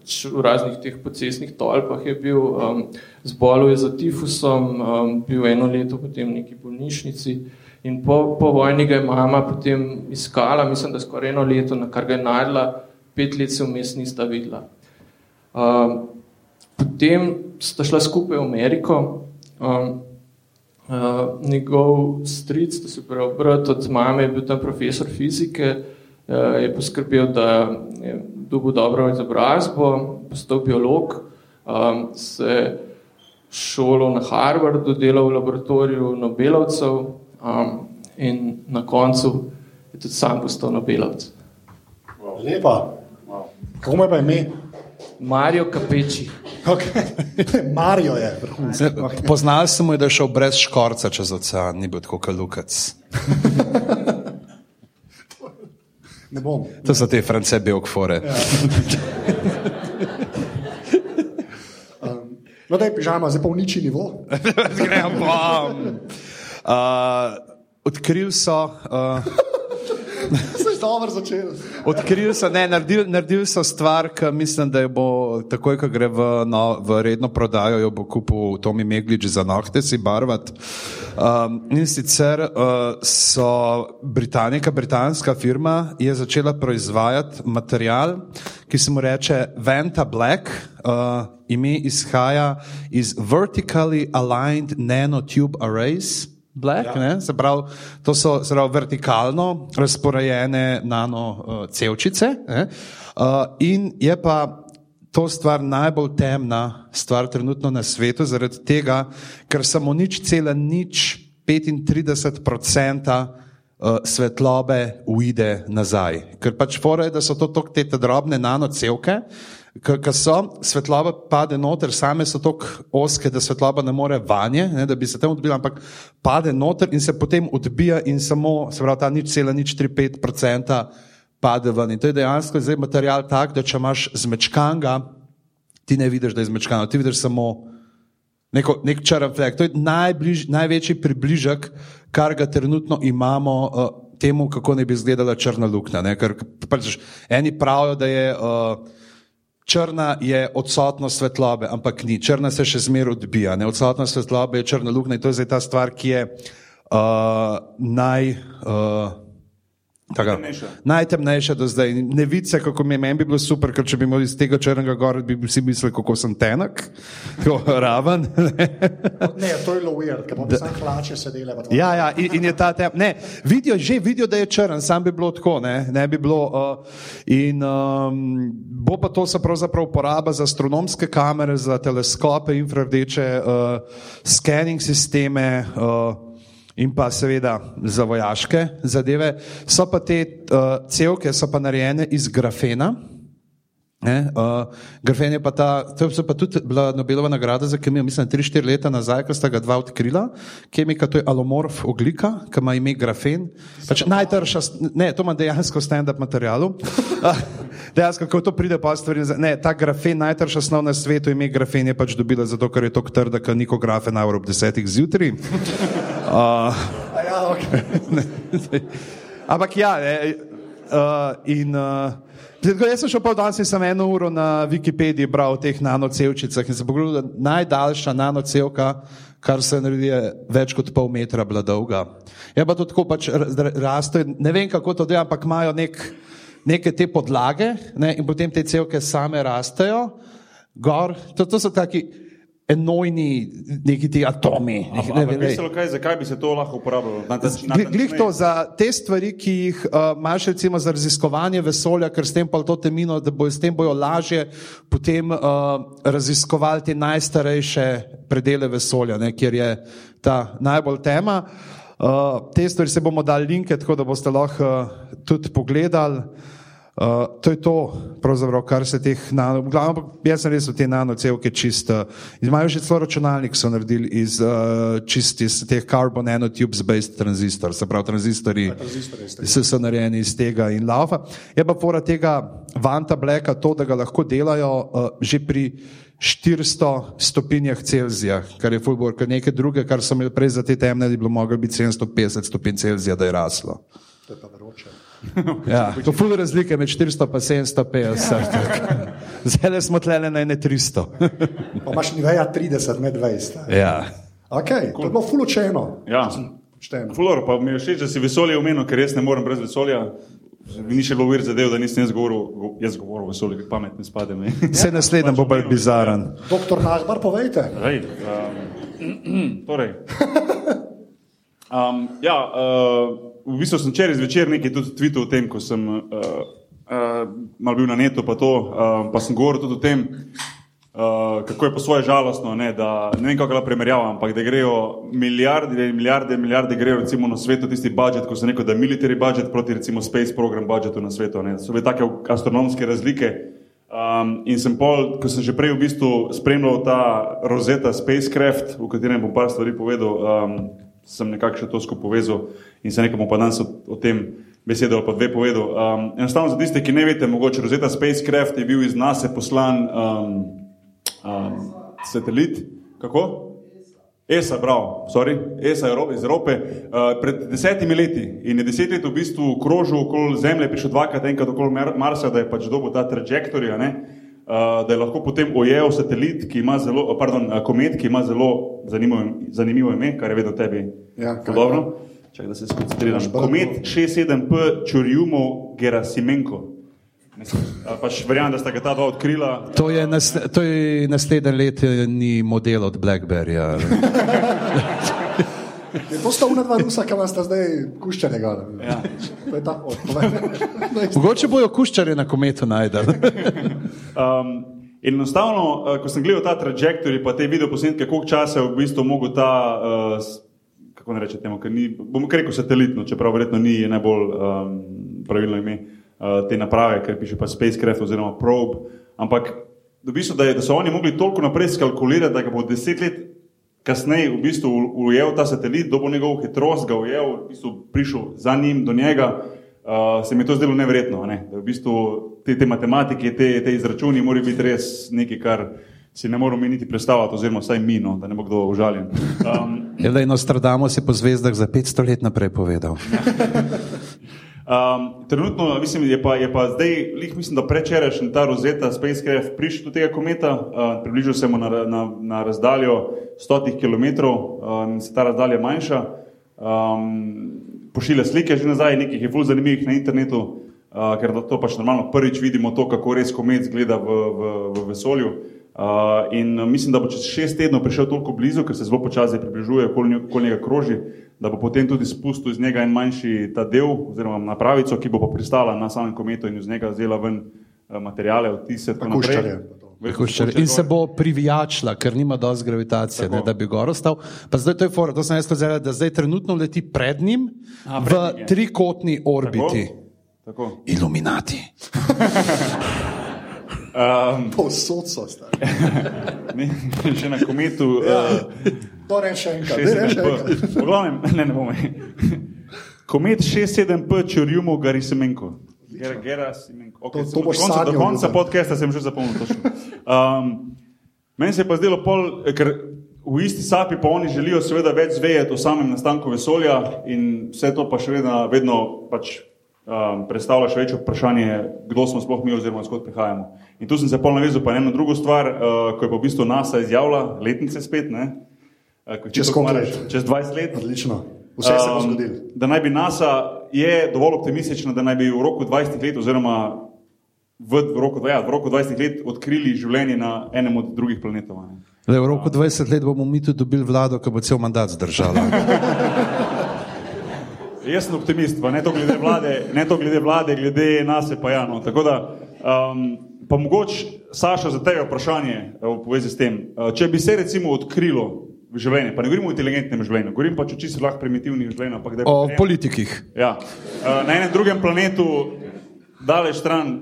pač v raznih teh pocestnih tolpah je bil, um, zbolel je za tifusom, um, bil eno leto potem v neki bolnišnici. In po, po vojni ga je mama potem iskala, mislim, da skoraj eno leto, na kar ga je najdla, pet let se vmes nista videla. Uh, potem sta šla skupaj v Ameriko. Um, uh, njegov stric, to se pravi brat od mame, je bil tam profesor fizike, uh, je poskrbel, da je dobil dobro izobrazbo, postal biolog, um, se šolo na Harvardu, delal v laboratoriju Nobelovcev, Um, in na koncu je tudi sam postal Nobelovec. Wow. Lepa. Wow. Kako mu je pa ime? Marijo Kapeči. Okay. Marijo je. Okay. Poznal sem mu, da je šel brez škorca čez ocean, ni bil tako kalukac. ne bom. To so te france belkfore. Ja. um, no, da je pižama, zdaj pa uniči nivo. Gremo. Uh, odkril so. Uh, Dobro začel. Odkril so, ne, naredil, naredil so stvar, ki mislim, da je bo takoj, ko gre v, no, v redno prodajo, jo bo kupil Tomi Meglič za nohte si barvat. Um, in sicer uh, so Britannika, britanska firma, je začela proizvajati material, ki se mu reče Venta Black. Uh, ime izhaja iz Vertically Aligned Nanotube Arrays. Black, ja. se pravi, to so pravi, vertikalno razporejene nanocevčice. Uh, uh, in je pa to stvar najbolj temna stvar trenutno na svetu, zaradi tega, ker samo nič cela nič 35 odstotkov uh, svetlobe uide nazaj. Ker pač fora je, da so to te drobne nanocevke, ki so, svetloba pade noter, same so tako oske, da svetloba ne more vanje, ne, da bi se tam odbila, ampak pade noter in se potem odbija in samo, se pravi, ta nič cela, nič 3-5 procenta pade ven. In to je dejansko zdaj material tak, da če imaš zmečkanga, ti ne vidiš, da je zmečkanga, ti vidiš samo neko, nek črn flek. To je najbliž, največji približek, kar ga trenutno imamo uh, temu, kako ne bi izgledala črna luknja. Ker pač, eni pravijo, da je uh, črna je odsotnost svetlobe, ampak ni. Črna se še zmeraj odbija. Ne? Odsotnost svetlobe je črna luknja in to je zdaj ta stvar, ki je uh, naj. Uh, Taka, najtemnejša do zdaj. Ne vidi se, kako mi je meni bi bilo super, ker če bi imel iz tega črnega gora, bi si mislil, kako sem tenak, kako raven. ne, to je zelo weird, ker bi sam hlače sedele. Ja, ja, in, in je ta tem. Ne, vidijo, že vidijo, da je črn, sam bi bilo tako, ne, ne bi bilo. Uh, in um, bo pa to se pravzaprav uporaba za astronomske kamere, za teleskope, infrardeče, uh, scanning sisteme. Uh, in pa seveda za vojaške zadeve. So pa te uh, celke, so pa narejene iz grafena. Ne, uh, grafen je pa ta, to je pa tudi bila Nobelova nagrada za kemijo, mislim, 3-4 leta nazaj, ko sta ga dva odkrila. Kemika, to je alomorf oglika, ki ima ime grafen. Pač najtrša, ne, to ima dejansko stand-up materialu. dejansko, ko to pride pa stvari, ne, ta grafen, najtrša snov na svetu, ime grafen je pač dobila zato, ker je to trda, ker niko grafe na ob desetih zjutraj. Uh, ja, okay. Ampak ja, ne, Uh, in, uh, jaz sem šel pa danes in sem eno uro na Wikipediji bral o teh nanocevčicah in se pogledal, da najdaljša nanocevka, kar se naredi, je več kot pol metra bila dolga. Je pa to tako pač raste, ne vem kako to dela, ampak imajo nek, neke te podlage ne, in potem te cevke same rastejo. Gor, to, to so taki enojni neki ti atomi. Mislilo, kaj, zakaj bi se to lahko uporabljalo? Glih to za te stvari, ki jih uh, imaš recimo za raziskovanje vesolja, ker s tem pa to temino, da bojo s tem bojo lažje potem uh, raziskovali te najstarejše predele vesolja, ne, kjer je ta najbolj tema. Uh, te stvari se bomo dali linke, tako da boste lahko uh, tudi pogledali. Uh, to je to, kar se teh nanocevk, jaz sem res v te nanocevke čist. Imajo že celo računalnik, so naredili iz uh, čist iz teh carbon nanotubes-based tranzistor, se pravi tranzistori, so, so narejeni iz tega in lava. Je pa fora tega Vanta Blacka to, da ga lahko delajo uh, že pri 400 stopinjah Celzija, kar je fulbor, ker nekaj druge, kar so imeli prej za te temne, bi bilo moglo biti 750 stopinj Celzija, da je raslo. To je pa vroče. Ja, to je razlika med 400 in 750. Zdaj smo tlele na 300. pa imaš niveja 30 med 20. Ja. Okay, to je bilo fulučeno. Ja. Fulor, pa mi je všeč, da si vesolje omenil, ker res ne morem brez vesolja. Ni še bilo vir zadev, da nisem jaz govoril, jaz govoril o vesolju, ki pametni spadem. Vse naslednje bo bolj bizaren. Doktor Nahbar, povejte. Rej, um, torej. Um, ja, uh, v bistvu sem včeraj zvečer nekaj tudi tvitev o tem, ko sem uh, uh, mal bil na netu, pa, to, uh, pa sem govoril tudi o tem, uh, kako je po svoje žalostno, ne, da ne vem, kako lahko primerjavam, ampak da grejo milijarde, milijarde, milijarde grejo recimo na svetu tisti budžet, ko se neko da military budžet proti recimo space program budžetu na svetu. Ne. So bile take astronomske razlike. Um, in sem pol, ko sem že prej v bistvu spremljal ta Rosetta Spacecraft, v katerem bom par stvari povedal, um, sem nekako še to skupaj povezal in se nekomu pa danes o, o tem besedo pa dve povedal. Um, enostavno za tiste, ki ne veste, mogoče Rosetta Spacecraft je bil iz nas poslan um, um, satelit. Kako? ESA, bravo, sorry, ESA iz Evrope, uh, pred desetimi leti in je deset let v bistvu krožil okoli Zemlje, prišel dvakrat, enkrat okoli Marsa, da je pač dobil ta trajektorija, uh, da je lahko potem ojel satelit, ki ima zelo, pardon, komet, ki ima zelo zanimivo, zanimivo ime, kar je vedno tebi ja, podobno. Čakaj, da se skoncentriram. Komet 67P Čurjumo Gerasimenko. Pač verjamem, da sta ga ta dva odkrila. To je, nas, to je naslednji letni model od Blackberryja. Je to sta una dva rusa, ki vas zdaj kuščare gor. Ja. Mogoče bojo kuščare na kometu najdel. um, in enostavno, eh, ko sem gledal ta trajektorij, pa te video posnetke, koliko časa je v bistvu mogel ta uh, kako ne rečete, ker ni, bomo rekel satelitno, čeprav verjetno ni najbolj um, pravilno ime uh, te naprave, ker piše pa Spacecraft oziroma Probe. Ampak v bistvu, da, je, da so oni mogli toliko naprej skalkulirati, da ga bo deset let kasneje v bistvu ujel ta satelit, dobo njegov hitrost, ga ujel, v bistvu prišel za njim do njega. Uh, se mi je to zdelo nevrjetno, ne? da v bistvu te, te matematike, te, te izračuni morajo biti res nekaj, kar si ne moramo mi niti predstavljati, oziroma vsaj mi, no, da ne bo kdo užaljen. Um, je le Nostradamus je po zvezdah za 500 let naprej povedal. um, trenutno mislim, je, pa, je pa zdaj, lih, mislim, da prečerajšnji ta rozeta Spacecraft prišel do tega kometa, uh, približal se mu na, na, na razdaljo 100 km um, in se ta razdalja manjša. Um, pošilja slike že nazaj, nekaj je zelo zanimivih na internetu, uh, ker to pač normalno prvič vidimo, to, kako res komet zgleda v, v, v vesolju. Uh, in mislim, da bo čez šest tednov prišel toliko blizu, ker se zelo počasi približuje okoli njega kroži, da bo potem tudi spustil iz njega en manjši ta del, oziroma napravico, ki bo pa pristala na samem kometu in iz njega vzela ven uh, materijale, odtise. In se bo privijačila, ker nima dosti gravitacije, ne, da bi gor ostal. Pa zdaj to je fora, to sem jaz povedal, da zdaj trenutno leti pred njim A, v trikotni orbiti. Tako? Tako? Iluminati. Um, Povsod so stari. Še na kometu. Ja. Uh, to reče enkrat. Ne, ne, ne bomo. Komet 6-7P, če rjumo, gari semenko. Gera semenko. Okay, to, to boš sanjal. Do konca podcasta sem že zapomnil. Um, meni se je pa zdelo pol, ker v isti sapi pa oni želijo seveda več zvedeti o samem nastanku vesolja in vse to pa še vedno, vedno pač um, predstavlja še večje vprašanje, kdo smo sploh mi oziroma skod prihajamo. In tu sem se polno navezal pa eno drugo stvar, uh, ko je pa v bistvu NASA izjavila letnice spet, ne? Uh, čez koliko let? Čez 20 let. Odlično. Vse se bo zgodilo. Um, da naj bi NASA je dovolj optimistična, da naj bi v roku 20 let oziroma v, v, roku, ja, v roku 20 let odkrili življenje na enem od drugih planetov. Le, v roku 20 let bomo mi tudi dobili vlado, ki bo cel mandat zdržala. Jaz sem optimist, pa ne to glede vlade, ne to glede vlade, glede nas pa ja. No. Tako da, um, pa mogoče, Saša, za tebe vprašanje v povezi s tem. Uh, če bi se recimo odkrilo življenje, pa ne govorimo o inteligentnem življenju, govorim pa o čisto lahko primitivnih življenjih. O politikih. Ja. Uh, na enem drugem planetu, daleč stran,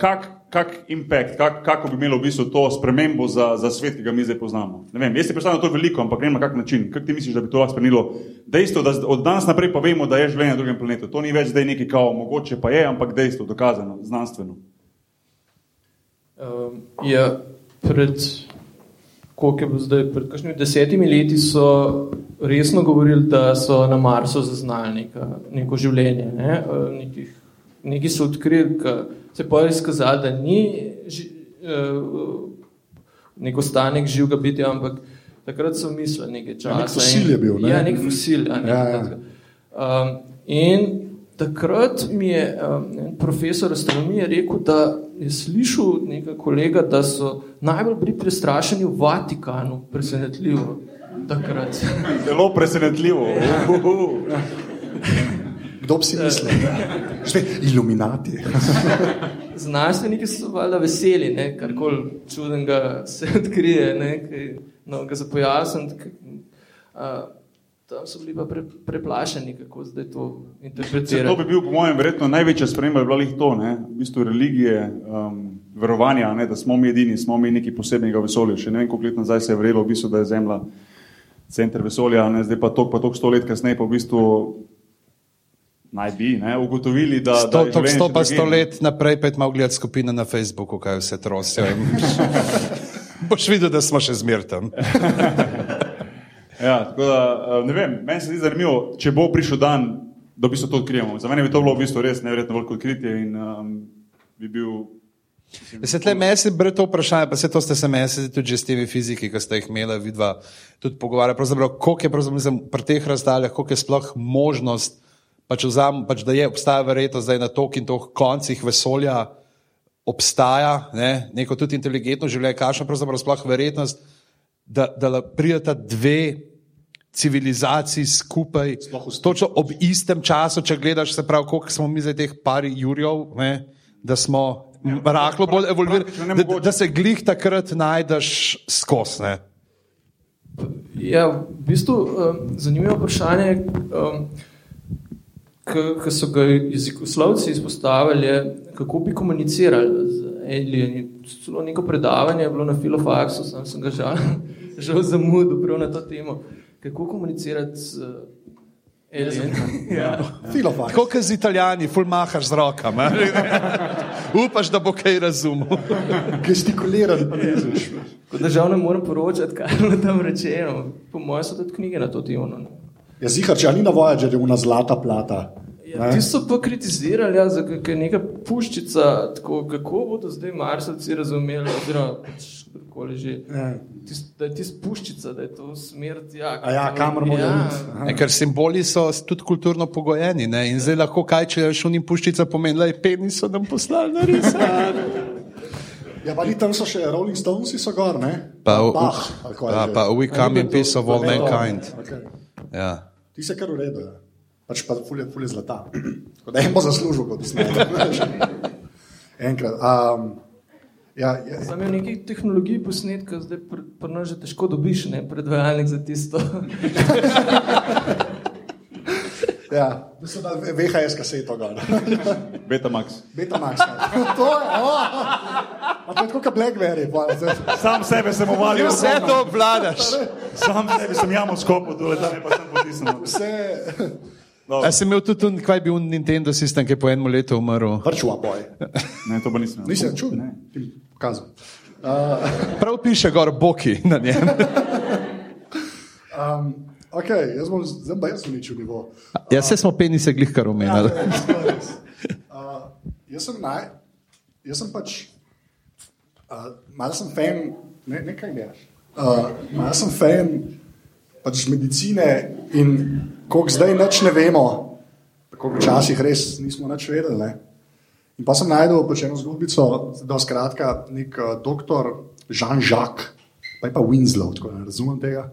kak, kak impact, kak, kako bi imelo v bistvu to spremembo za, za svet, ki ga mi zdaj poznamo. Ne vem, jaz si predstavljam to veliko, ampak ne vem na kak način. Kako ti misliš, da bi to lahko spremenilo? Dejstvo, da od danes naprej pa vemo, da je življenje na drugem planetu. To ni več zdaj nekaj kao, mogoče pa je, ampak dejstvo, dokazano, znanstveno. Um, ja, pred koliko je bilo zdaj, pred kakšnimi desetimi leti so resno govorili, da so na Marsu zaznali neka, neko življenje. Ne? Nekih, neki so odkrili, da se pa je izkazalo, da ni ži, uh, nek ostanek živega bitja, ampak takrat so mislili nekaj časa. Ja, nek fosil je bil. Ne? Ja, nek fosil. Ja, nek ja, ja. Um, in takrat mi je um, profesor astronomije rekel, da je slišal nekaj kolega, da so najbolj bili prestrašeni v Vatikanu, presenetljivo. Takrat. Zelo presenetljivo. Kdo bi si mislil? Že iluminati. Znanstveniki so valjda veseli, ne, karkoli čudenega se odkrije, ne, kaj, no, ga za pojasniti. Tam so bili pa pre, preplašeni, kako zdaj to interpretirati. To bi bil, po mojem, verjetno največja sprememba, bila jih to, ne? v bistvu religije, um, verovanja, ne? da smo mi edini, smo mi neki posebnega vesolja. Še ne vem, koliko let nazaj se je verjelo, v bistvu, da je Zemlja center vesolja, ne? zdaj pa toliko, pa toliko sto let kasneje, pa v bistvu naj bi ne? ugotovili, da. Sto, da sto, sto pa sto let naprej, pet malo gledati skupine na Facebooku, kaj vse trosijo. Boš videl, da smo še zmertem. Ja, tako da, eh, ne vem, meni se zdi zanimivo, če bo prišel dan, da bi se to odkrijemo. Za mene bi to bilo v bistvu res nevrjetno veliko odkritje in um, bi bil. Se tle mesi bre to vprašanje, pa se to ste se mesi tudi že s temi fiziki, ki ste jih imeli, vidva tudi pogovarjali. Koliko je mislim, pri teh razdaljah, koliko je sploh možnost, pač vzam, pač da je, obstaja verjetnost, da je na tok in toh koncih vesolja obstaja, ne, neko tudi inteligentno življenje, kakšna pravzaprav sploh verjetnost, da, da prideta dve civilizaciji skupaj, točno ob istem času, če gledaš, se pravi, koliko smo mi zdaj teh pari Jurjev, ne, da smo ja, rahlo bolj evoluirali, da, da se glih takrat najdeš skosne. Ja, v bistvu um, zanimivo vprašanje, um, ki so ga jezikoslovci izpostavili, je, kako bi komunicirali z alieni. Celo neko predavanje je bilo na Filofaksu, sam sem ga žal žal zamudil prav na to temo. Kako komunicirati z Elijem? Ja. Tako kot z italijani, ful mahaš z rokami. Upaš, da bo kaj razumel. Gestikuliran, pa ne znaš. Kot držav ne morem poročati, kaj je tam rečeno. Po mojem so tudi knjige na to temo. No. Ja, zihar, če ni na Voyager, je una zlata plata. Ja, ti so pa kritizirali, ja, je neka puščica, tako, kako bodo zdaj marsovci razumeli, oziroma pač kakorkoli že. Ja. Tis, da je ti spuščica, da je to smrt. Ja, ja kamor bodo ja. iti. Ker simboli so tudi kulturno pogojeni. Ne? In zdaj lahko kaj, če je šunim puščica pomeni, da je penis so nam poslali na res. Ja, pa tam so še Rolling Stones, so gor, ne? Pa, Bach, pa, pa We Come in Peace of All Mankind. Okay. Ja. Ti se kar uredo, ja. Pač pa fulje, fulje zlata. Da jim bo zaslužil, kot smo. Enkrat. Um, Ja, ja, ja. Sam je nekaj tehnologij posnetka, zdaj pr nas že težko dobiš, ne predvajalnik za tisto. ja, mislim, da VHS kaseto ga. Betamax. Betamax. Ja. to je, oh. to je kot Blackberry. Sam sebe sem uvalil. Vse to obvladaš. Sam sebe sem jamil skopo, dole, da me pa sem potisnil. Vse. No. A si imel tudi, kaj je bil Nintendo sistem, ki je po enem letu umrl? Vrčuva boj. ne, to pa nisem. Nisem čutil, ne. Pokazal. Uh, Prav piše gor boki na njem. um, ok, jaz bom zdaj pa jaz uničil nivo. Uh, ja, se smo penise glih kar omenjali. Ja, Uh, jaz sem naj, jaz sem pač, uh, malo sem fan, ne, nekaj gledaš. Uh, malo sem fan pač medicine in koliko zdaj neč ne vemo, tako včasih res nismo več vedeli. Ne? In pa sem najdel eno zgodbico, da skratka nek uh, doktor Jean-Jacques, pa je pa Winslow, tako ne razumem tega.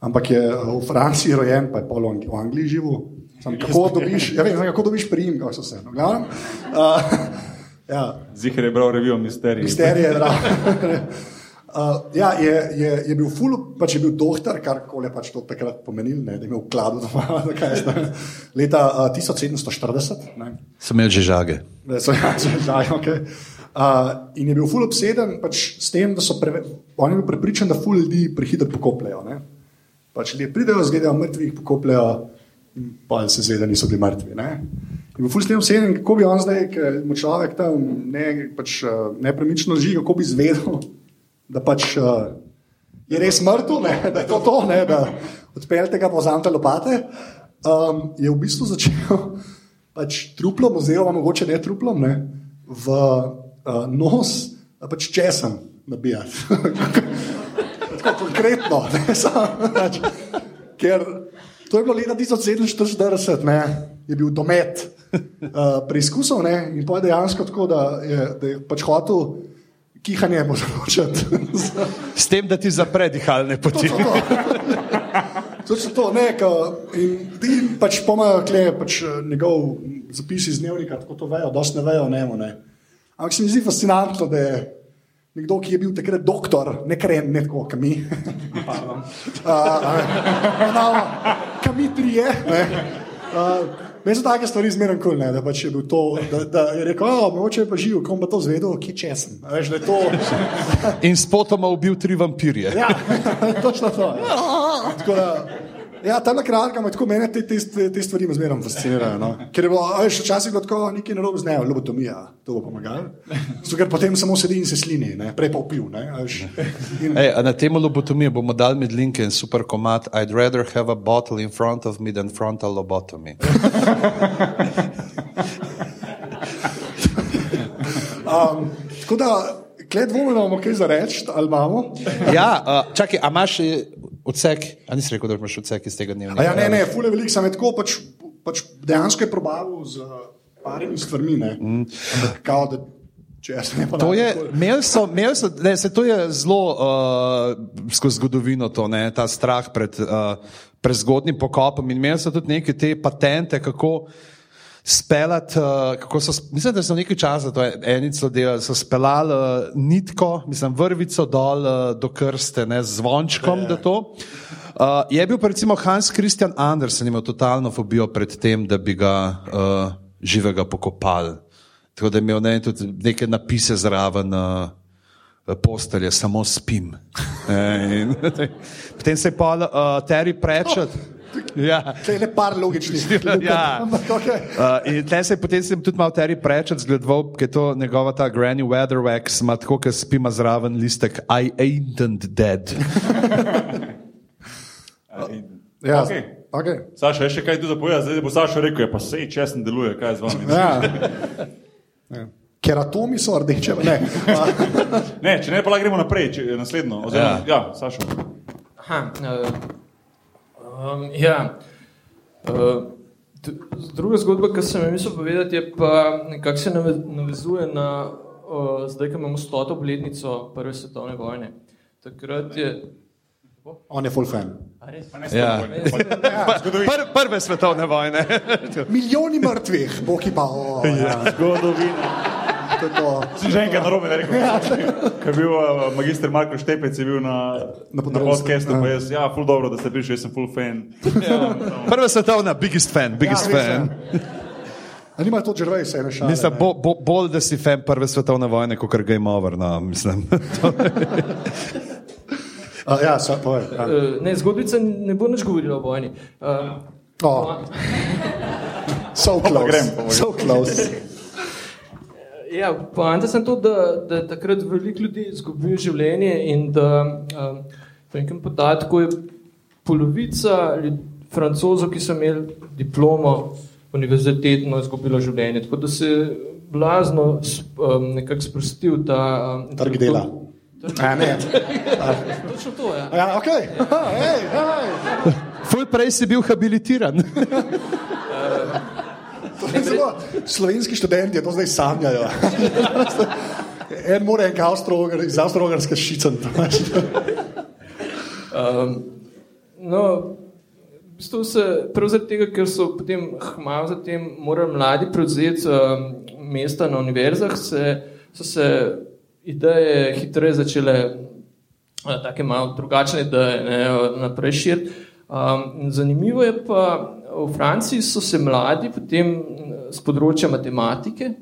Ampak je uh, v Franciji rojen, pa je pol v Angliji živel. Sam, kako dobiš, ja vem, kako dobiš prijem, kako so se. No, uh, ja. Zihar je bral revijo Misterije. Misterije, da. Uh, ja, je, je, je bil ful, pač je bil doktor, kar koli pač to takrat pomenil, ne, da je imel kladu doma, je zdaj. Leta uh, 1740. Ne. Sem imel že žage. Ne, so, ja, že žage, ok. Uh, in je bil ful obseden pač s tem, da so preve, oni bili prepričani, da ful ljudi prehitro pokopljajo. Pač ljudje pridejo, zgledajo mrtvih, pokopljajo in pa se zve, da niso bili mrtvi. Ne. In v ful s tem obseden, kako bi on zdaj, ker mu človek tam ne, pač, nepremično živi, kako bi zvedel da pač uh, je res mrtev, da je to to, ne, da odpeljete ga pozamete lopate. Um, je v bistvu začel pač truplom, oziroma mogoče ne truplom, ne, v uh, nos, pač česen nabijati. Tako konkretno, ne, sam, pač, ker to je bilo leta 1740, ne, je bil domet uh, preizkusov in pa dejansko tako, da je, da je pač hotel kihanje povzročati. S tem, da ti zapre dihalne poti. Točno to, ne, ka, in ti pač pomaga, kle je pač eh, njegov zapis iz dnevnika, tako to vejo, dosti ne vejo, ne, ne. Ampak se mi zdi fascinantno, da je nekdo, ki je bil takrat doktor, ne kren, ne tako, kam mi. Kam mi trije. Meni so take stvari zmeraj kul, cool, da, pač je to, da, da je rekel, da moče pa živo, kom pa to zvedel, ki česen. Veš, to... In spotoma ubil tri vampirje. Ja, točno to. Tako da, Ja, tam na kratkem, tako meni te, te, te, stvari zmeraj fascinirajo. No? Ker je bilo, veš, včasih bilo tako, nekaj narobe z nejo, lobotomija, to bo pomagalo. Zato, ker potem samo sedi in se slini, ne? prej pa upil. In... Ej, na temo lobotomije bomo dali med linke in super komat. I'd rather have a bottle in front of me than frontal lobotomy. um, tako da, kje dvomimo, kaj za reči, ali imamo? ja, uh, čakaj, a imaš. Odsek, a nisi rekel, da imaš odsek iz tega dnevnika? Ja, ne, ne, fule veliko sem tako, pač, pač dejansko je probavil z parimi stvarmi. Mm. Kao, da, to je, imel so, imel so, ne, se to je zelo uh, skozi zgodovino, to, ne, ta strah pred uh, prezgodnim pokopom in imel so tudi neke te patente, kako speljati, uh, mislim, da so nekaj časa, to je enico delali, so speljali uh, nitko, mislim, vrvico dol uh, do krste, ne, z zvončkom, da to. Uh, je bil pa recimo Hans Christian Andersen, imel totalno fobijo pred tem, da bi ga uh, živega pokopali. Tako da je imel ne, tudi neke napise zraven uh, postelje, samo spim. Potem se je pa uh, Terry Pratchett. Oh. Ja. To je par logičnih stvari. Ja. uh, Tleh se je potem sem tudi malo teri prečet zgledoval, ker je to njegova ta Granny Weatherwax, ima tako, ker spima zraven listek I ain't dead. ja. okay. Okay. Saša, je še kaj tu zapovedati, zdaj bo Saša rekel, ja, pa sej česen deluje, kaj z vami. Ja. Ja. Ker atomi so rdeče. Ne. ne, če ne, pa gremo naprej, če, naslednjo. Oziroma, ja, ja Saša. Aha, uh... Um, ja. uh, druga zgodba, ki sem jo mislil povedati, je pa nekako se navezuje na uh, zdaj, ko imamo stoto obletnico Prve svetovne vojne. Takrat je. On je full fan. Ja. Pr prve svetovne vojne. Milijoni mrtvih, boki pa. Oh, ja. Zgodovina to je to. Sem že enkrat na robe rekel. Ja. Ker je bil uh, magister Marko Štepec, je bil na, na, na podcastu, pa jaz, ja, full dobro, da ste prišli, jaz sem full fan. Ja, Prva svetovna, biggest fan, biggest ja, fan. Ali ima to že res, ene šale? Mislim, bo, bo, bolj, da si fan prve svetovne vojne, kot kar game over, no, mislim. uh, ja, so, povej, ja. Uh, ne, zgodbica ne bo nič govorila o vojni. Uh, oh. so close. So close. Ja, Poanta je to, da, da takrat veliko ljudi izgubijo življenje in da um, po nekem podatku je polovica francozov, ki so imeli diplomo univerzitetno izgubilo življenje. Tako da se je blazno um, nekako sprostil ta um, trg dela. A, ne. Točno to je. Ja. Ja, okay. hey, hey. Ful prej si bil habilitiran. Zelo, slovenski študenti to zdaj sanjajo. en mora en iz Avstralske šice. um, no, v bistvu se prav zaradi tega, ker so potem hmalo zatem morali mladi prevzeti um, mesta na univerzah, se, so se ideje hitreje začele, uh, take malo drugačne ideje, ne, naprej širiti. Um, zanimivo je pa, v Franciji so se mladi potem z področja matematike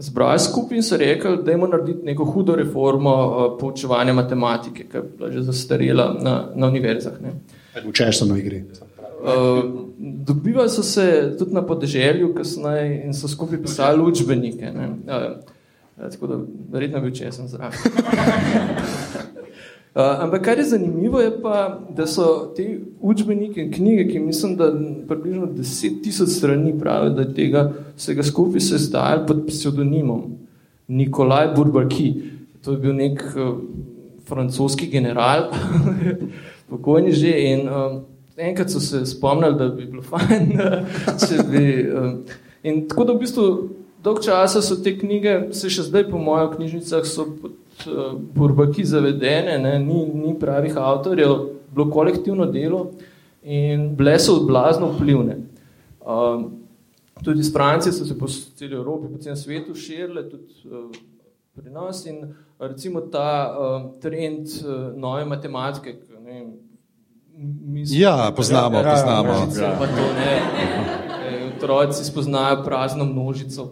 zbrali skupaj in so rekli, da jemo narediti neko hudo reformo uh, poučevanja matematike, ki je bila že zastarela na, na univerzah. Učeš se na igri. Uh, dobivali so se tudi na podeželju, kasneje in so skupaj pisali učbenike. Uh, tako da, verjetno bi če sem zraven. Uh, ampak kar je zanimivo, je pa, da so te učbenike in knjige, ki mislim, da približno 10.000 strani pravijo, da tega vsega skupaj se zdajali pod pseudonimom Nikolaj Burbarki. To je bil nek uh, francoski general, pokojni že. In, uh, enkrat so se spomnili, da bi bilo fajn, če bi. Um, in tako da v bistvu dolg časa so te knjige, se še zdaj po mojih knjižnicah, so pod uh, burbaki zavedene, ne, ni, ni pravih avtorjev, bilo kolektivno delo in bile so blazno vplivne. Um, tudi iz Francije so se po celi Evropi, po celem svetu širile, tudi uh, pri nas in recimo ta uh, trend uh, nove matematike, ne vem, Mislim, ja, poznamo, ja, poznamo. Ja, ja. To, ne, otroci spoznajo prazno množico.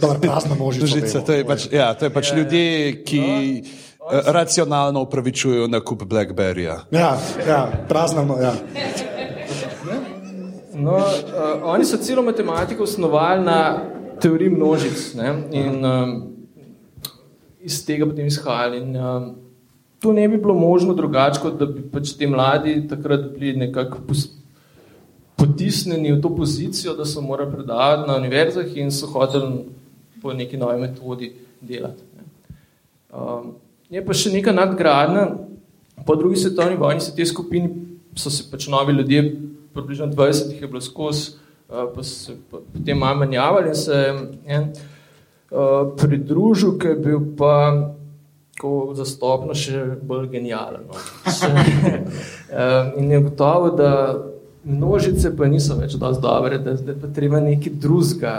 Dobar, prazna množica. To je pač, ja, to je pač ja, ljudje, ki no, racionalno upravičujejo nakup Blackberryja. Ja, ja, prazna množica. Ja. No, uh, oni so celo matematiko osnovali na teoriji množic ne? in um, iz tega potem izhajali. In, um, to ne bi bilo možno drugače, kot da bi pač ti mladi takrat bili nekako potisnjeni v to pozicijo, da so morali predavati na univerzah in so hoteli po neki novi metodi delati. Um, je pa še neka nadgradnja. Po drugi svetovni vojni se te skupini, so se pač novi ljudje, približno 20 jih je bilo skozi, uh, pa se potem malo menjavali in se en uh, pridružil, ki je bil pa tako zastopno še bolj genijalen. No. in je gotovo, da množice pa niso več dosti dobre, da zdaj pa treba nekaj drugega,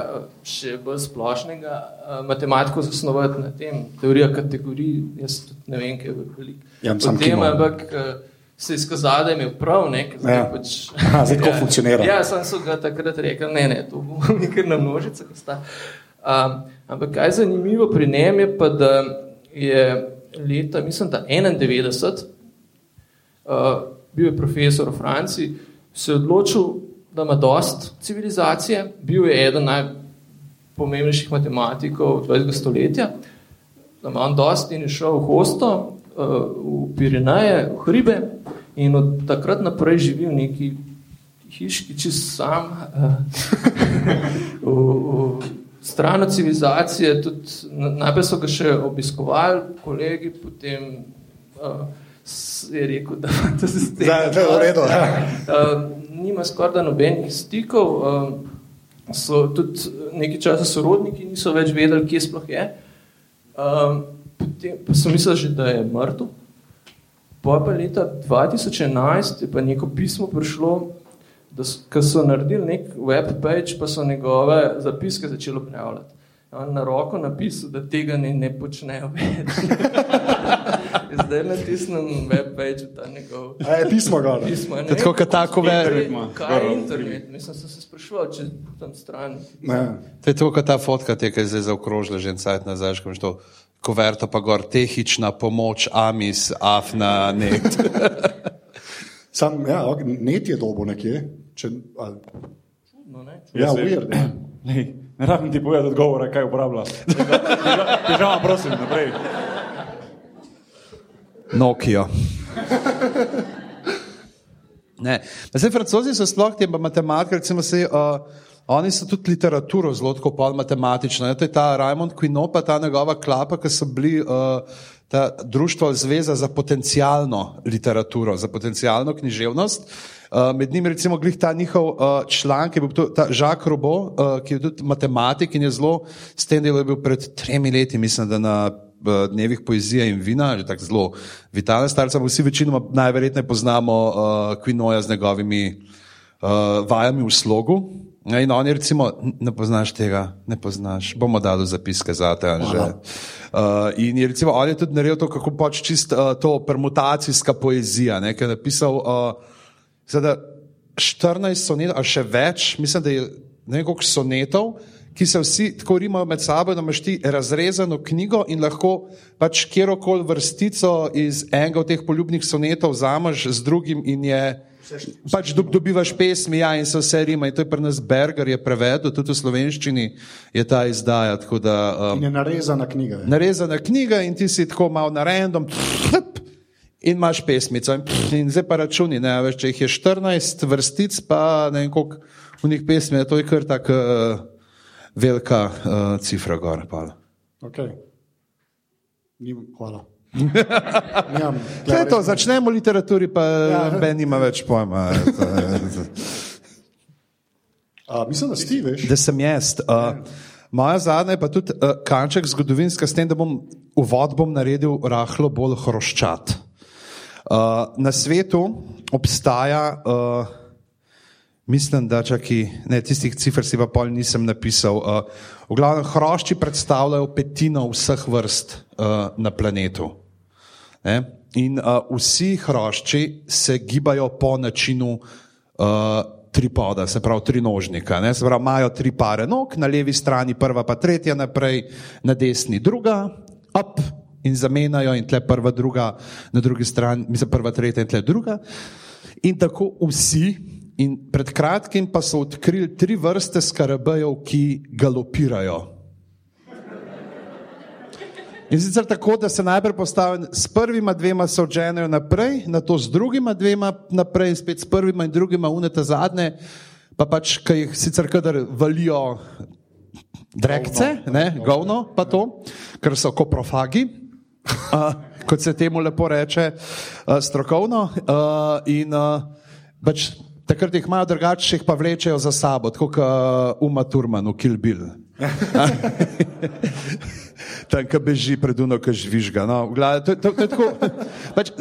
še bolj splošnega, matematiko zasnovati na tem, teorija kategorij, jaz tudi ne vem, kaj je veliko. Ja, sam tem, ampak se je izkazalo, da je imel prav, ne, zdaj ja. pač... Aha, zdaj to ja, funkcionira. Ja, sem so ga takrat rekel, ne, ne, to bo nekaj na množicah. Um, ampak kaj je zanimivo pri njem je pa, da je leta, mislim, da 91, uh, bil je profesor v Franciji, se je odločil, da ima dost civilizacije, bil je eden najpomembnejših matematikov 20. stoletja, da ima on dost in je šel v Hosto, uh, v Pirineje, v Hribe in od takrat naprej živi v neki hiški, čist sam. Uh, v, v, stran od civilizacije, tudi najprej so ga še obiskovali, kolegi, potem uh, je rekel, da to se s tem ne uredo. Ja. Uh, nima skorda nobenih stikov, uh, so tudi nekaj časa sorodniki, niso več vedeli, kje sploh je. Uh, potem pa so mislili že, da je mrtev. Pa pa leta 2011 je pa neko pismo prišlo, ko so naredili nek web page, pa so njegove zapiske začeli objavljati. On na roko napisal, da tega ne, ne počnejo več. Zdaj natisnem web page, da njegov. A je pismo gor. Pismo, ne, tako kot tako ver. Kaj je internet? Mislim, sem se spraševal, če tam stran. To je to, kot ta fotka, te, ki je zdaj zaokrožila že en sajt nazaj, ko to koverto pa gor, tehična pomoč, amis, afna, net. Sam, ja, net je dobo nekje. Če, ali... Čudno, ne? Ja, weird. Ja. Ne, ne rabim ti povedati odgovora, kaj uporablja. Težava, prosim, naprej. Nokia. Zdaj, francozi so sploh ti matematiki, recimo, se, uh, oni so tudi literaturo zelo tako matematično. To je ta Raymond Quino, pa ta njegova klapa, ki so bili uh, ta društvo Zveza za potencijalno literaturo, za potencijalno književnost. Uh, med njimi recimo glih ta njihov uh, članek, je bil to, ta Jacques Robo, uh, ki je tudi matematik in je zelo s tem delom bil pred tremi leti, mislim, da na dnevih poezije in vina, že tako zelo vitalne starce, vsi večinoma najverjetneje poznamo uh, Quinoja z njegovimi uh, vajami v slogu. In oni recimo, ne poznaš tega, ne poznaš, bomo dali zapiske za te, že. Uh, in je recimo, on je tudi naredil to, kako pač čist uh, to permutacijska poezija, ne, ki je napisal, uh, zdaj, 14 sonetov, ali še več, mislim, da je ne vem koliko sonetov, ki se vsi tako rimajo med sabo, da imaš ti razrezano knjigo in lahko pač kjerokoli vrstico iz enega od teh poljubnih sonetov vzameš z drugim in je. Pač dobivaš pesmi, ja, in se vse rima. In to je pri nas Berger, je prevedel, tudi v slovenščini je ta izdaja. Da, um, in je narezana knjiga. Je. Narezana knjiga, in ti si tako malo na random, in imaš pesmico. In, in zdaj pa računi, ne veš, če jih je 14 vrstic, pa ne vem, koliko v njih pesmi, to je kar tako. Uh, velika uh, cifra gor. Okay. Hvala. Kaj je to? Začnemo literaturi, pa ja. Ben ima več pojma. A, mislim, da si veš. Da sem jaz. Uh, moja zadnja je pa tudi uh, kanček zgodovinska, s tem, da bom uvod bom naredil rahlo bolj hroščat. Uh, na svetu obstaja uh, Mislim, da čaki, ne, tistih cifr si pa pol nisem napisal. Uh, v glavnem, hrošči predstavljajo petino vseh vrst uh, na planetu. Ne? In uh, vsi hrošči se gibajo po načinu uh, tripoda, se pravi tri nožnika. Se pravi, imajo tri pare nog, na levi strani prva, pa tretja naprej, na desni druga, up in zamenjajo in tle prva, druga, na drugi strani, mislim, prva, tretja in tle druga. In tako vsi In pred kratkim pa so odkrili tri vrste skarabejev, ki galopirajo. In sicer tako, da se najprej postavijo s prvima dvema, se odženejo naprej, na to s drugima dvema naprej, spet s prvima in drugima, unete zadnje, pa pač, ki jih sicer kadar valijo drekce, ne, govno, pa to, ker so koprofagi, uh, kot se temu lepo reče, uh, strokovno. Uh, in uh, pač takrat jih imajo drugače, jih pa vlečejo za sabo, tako kot uh, Uma Turman, Kill Bill. Tam, ki beži pred uno, ki žvižga. No, gleda, to, to, to tako, pač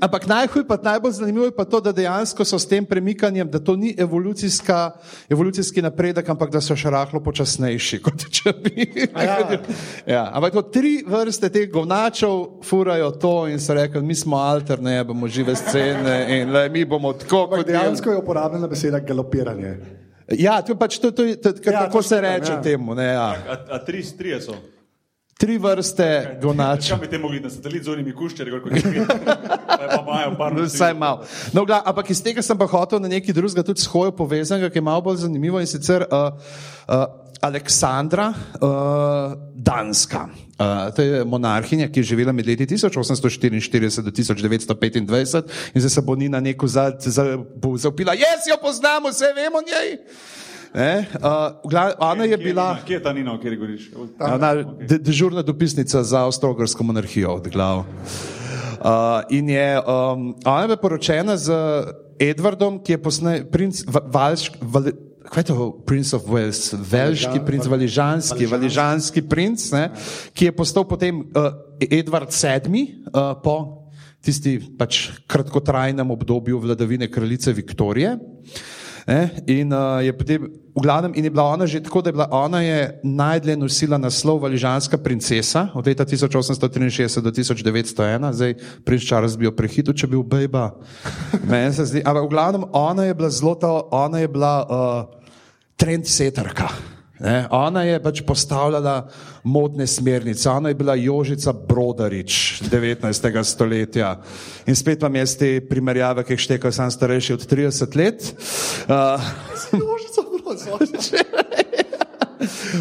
ampak najhuj, pa najbolj zanimivo je pa to, da dejansko so s tem premikanjem, da to ni evolucijski napredek, ampak da so še rahlo počasnejši, kot če bi. Ja. ja, ampak to tri vrste teh govnačev furajo to in so rekli, mi smo alterne, bomo žive scene in le, mi bomo tako. Dejansko je uporabljena beseda galopiranje. Ja, to je pač to, to, to, to, ja, kako se reče ja. temu. Ne, ja. a, a, a tri, tri so. Tri vrste gonač. Kaj bi te mogli na satelit z unimi kuščeri, kot je bilo? Vsaj malo. No, gla, ampak iz tega sem pa hotel na neki drugega tudi shojo povezanega, ki je malo bolj zanimivo in sicer uh, uh, Aleksandra uh, Danska. Uh, to je monarhinja, ki je živela med leti 1844 do 1925 in zdaj se bo Nina neko zaupila, jaz jo poznamo, vse vemo njej. Uh, ona je bila. Kje je ta Nina, o kateri govoriš? Dežurna dopisnica za Avstralsko monarhijo od glav. Uh, in je, um, ona je bila poročena z Edwardom, ki je posnel princ Valški. Val, Kaj je to, princ of Wales, velški princ, valižanski, valižanski princ, ne, ki je postal potem uh, Edward VII uh, po tisti pač kratkotrajnem obdobju vladavine kraljice Viktorije. Uh, Ne? In uh, je potem, v glavnem, in je bila ona že tako, da je bila ona najdlje nosila naslov Valižanska princesa od leta 1863 do 1901, zdaj princ Charles bi jo prehitil, če bi bil bejba. Ampak v glavnem, ona je bila zelo ta, ona je bila uh, trendseterka. Ne, ona je pač postavljala modne smernice, ona je bila Jožica Brodarič 19. stoletja. In spet vam jaz te primerjave, ki jih štekajo, sem starejši od 30 let. Uh, Jožica Brodarič.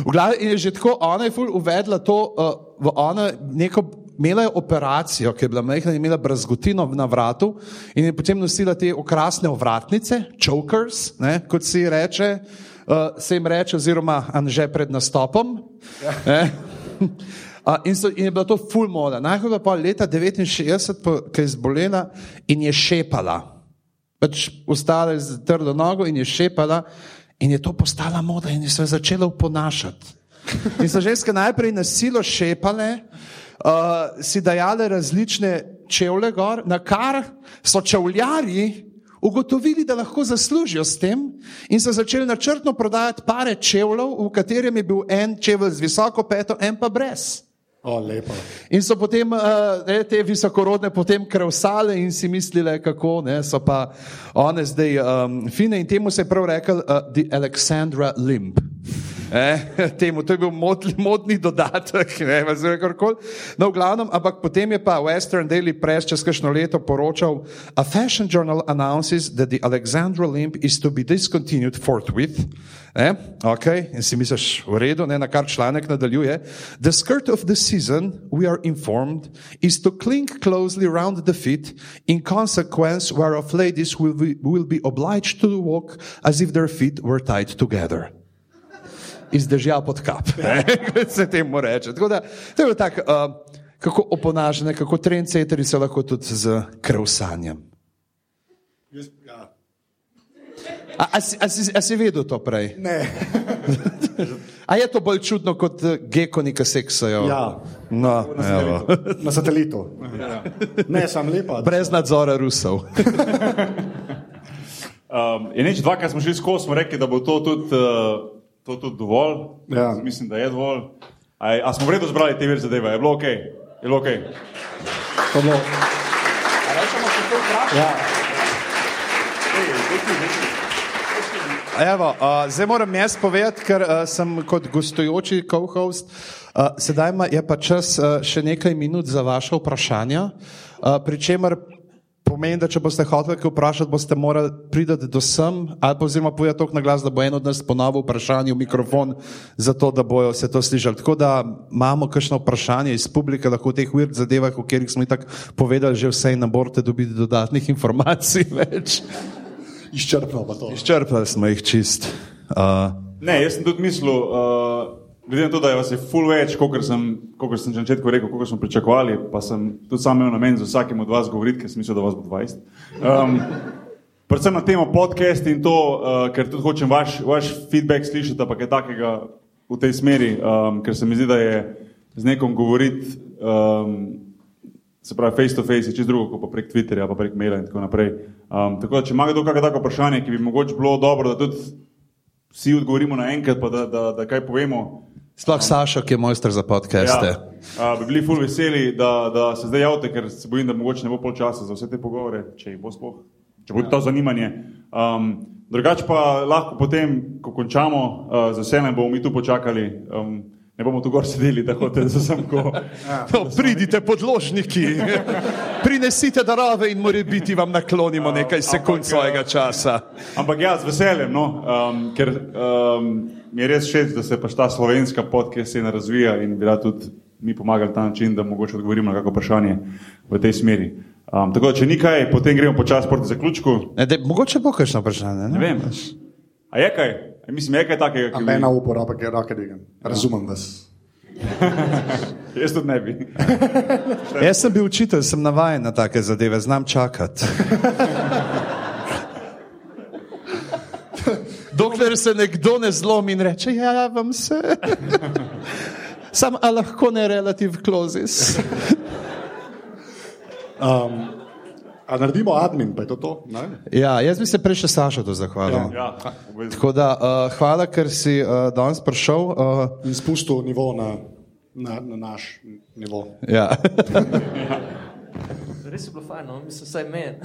V glavi je že tako, ona je ful uvedla to, uh, v ona neko imela je operacijo, ki je bila majhna imela brazgotino na vratu, in je potem nosila te okrasne ovratnice, chokers, ne, kot se jim reče, uh, se jim reče, oziroma anže pred nastopom. Ja. Uh, in, so, in je bila to full moda. Najhoj pa leta 69, ki je zbolela in je šepala. Pač ustala je z trdo nogo in je šepala, in je to postala moda, in se je začela oponašati. In so ženske najprej na silo šepale, uh, si dajale različne čevlje gor, na kar so čevljarji ugotovili, da lahko zaslužijo s tem, in so začeli načrtno prodajati pare čevljev, v katerem je bil en čevlj z visoko peto, en pa brez. Oh, in so potem uh, ne, te visokorodne potem krvsale in si mislile, kako ne, so pa one zdaj um, fine in temu se je prav rekel uh, The Alexandra Limb. Eh, to je bil modli, modni dodatek, ne vem, kako koli. No, v glavnem, ampak potem je pa Western Daily Press čez kakšno leto poročal: A fashion journal announces that the Alexandra Limb is to be discontinued forthwith. Eh, ok, in si misliš, v redu, ne, na kar članek nadaljuje. The skirt of the season, we are informed, is to cling closely around the feet, in consequence whereof ladies will be, will be obliged to walk as if their feet were tied together izdržal pod kap, kot se temu reče. Da, to je bilo tako, uh, kako oponažene, kako trendseteri so lahko tudi z krvsanjem. Ja. A, a, si, a, si, a si vedel to prej? Ne. a je to bolj čudno kot uh, gekoni, ki seksajo? Ja, no, na, na satelitu. Ja. Ne, sem lepa. Brez nadzora Rusov. um, je neč dvakrat smo šli skozi, smo rekli, da bo to tudi. Uh, to tudi dovolj. Ja. Mislim, da je dovolj. A, a smo vredno zbrali te vir zadeve? Je bilo ok? Je bilo ok? To bilo. A rečemo, je to vprašanje? Ja. Evo, uh, zdaj moram jaz povedati, ker uh, sem kot gostujoči co-host. Uh, sedaj je pa čas uh, še nekaj minut za vaše vprašanja, uh, pri čemer pomeni, da če boste hoteli kaj vprašati, boste morali priti do sem ali pa oziroma povedati to na glas, da bo en od nas ponovil vprašanje v mikrofon, zato da bojo se to slišali. Tako da imamo kakšno vprašanje iz publike, lahko v teh weird zadevah, o katerih smo tako povedali, že vse in ne morete dobiti dodatnih informacij več. Izčrpno pa to. Izčrpali smo jih čist. Uh, ne, jaz sem tudi mislil. Uh, Glede na to, da je vas je full več, kot sem, sem že na začetku rekel, kot smo pričakovali, pa sem tudi sam imel namen z vsakim od vas govoriti, ker sem mislil, da vas bo 20. Um, predvsem na temo podcast in to, uh, ker tudi hočem vaš, vaš feedback slišati, pa kaj takega v tej smeri, um, ker se mi zdi, da je z nekom govoriti, um, se pravi face to face, čez drugo, kot pa prek Twitterja, pa prek maila in tako naprej. Um, tako da, če ima kdo kakšno tako vprašanje, ki bi mogoče bilo dobro, da tudi vsi odgovorimo naenkrat, pa da, da, da kaj povemo. Sploh Saša, ki je mojster za podcaste. Ja, uh, bi bili ful veseli, da, da se zdaj javite, ker se bojim, da mogoče ne bo pol časa za vse te pogovore, če jih bo sploh, če bo to zanimanje. Um, drugače pa lahko potem, ko končamo uh, z vsem, bomo mi tu počakali. Um, Ne bomo tu gor sedeli, da hočete za sem ko. Ja. No, pridite podložniki, prinesite darove in more biti vam naklonimo nekaj sekund ampak, svojega časa. Ampak ja, z veseljem, no, um, ker um, mi je res všeč, da se pač ta slovenska pot, ki se razvija in bi rad tudi mi pomagali na ta način, da mogoče odgovorimo na kakšno vprašanje v tej smeri. Um, tako da, če ni kaj, potem gremo počasi proti zaključku. Ne, de, mogoče bo kakšno vprašanje. Ne, ne vem. A je kaj? A mislim, je kaj takega? Ki... Ena uporaba, ki je roke digam. Razumem vas. Jaz tudi ne bi. Jaz sem bil učitelj, sem navaden na take zadeve, znam čakati. dokler se nekdo ne zlomi in reče: Ja, vam se. Sam, a lahko ne relativ klozis. um, a naredimo admin, pa je to to? Ja, jaz bi se prej še Sašo to zahvalil. Ja. Ja, Tako da, uh, hvala, ker si uh, danes prišel. Uh, in spustil nivo na, na, na naš nivo. Ja. Res je bilo fajn, no? mislim, vsaj meni.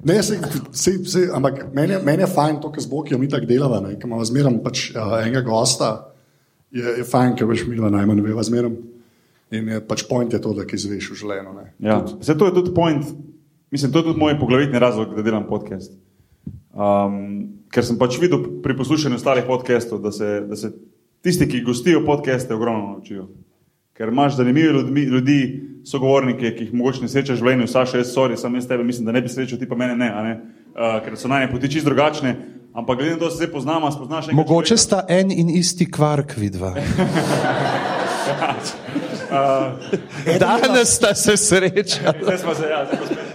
Ne, se, se, se, ampak meni, meni je fajn to, kar z Boki mi tako delamo, ker imamo zmeraj pač, uh, enega gosta, je, je fajn, ker veš, mi dva najmanj veva zmeraj. In je pač point je to, da ki zveš v življenju. Ja. Se to je tudi point, mislim, to je tudi moj poglavitni razlog, da delam podcast. Um, ker sem pač videl pri poslušanju ostalih podcastov, da se, da se tisti, ki gostijo podcaste, ogromno naučijo. Ker imaš zanimive ljudi, ljudi sogovornike, ki jih mogoče ne srečaš v življenju, vsa še jaz, sorry, sam jaz tebe mislim, da ne bi srečal, ti pa mene ne, ne? Uh, ker so najne poti čist drugačne. Ampak glede na to, da se zdaj poznamo, spoznaš nekaj. Mogoče človeka. sta en in isti kvark vidva. uh, Danes sta se srečali. zdaj smo se, ja, zdaj smo spet.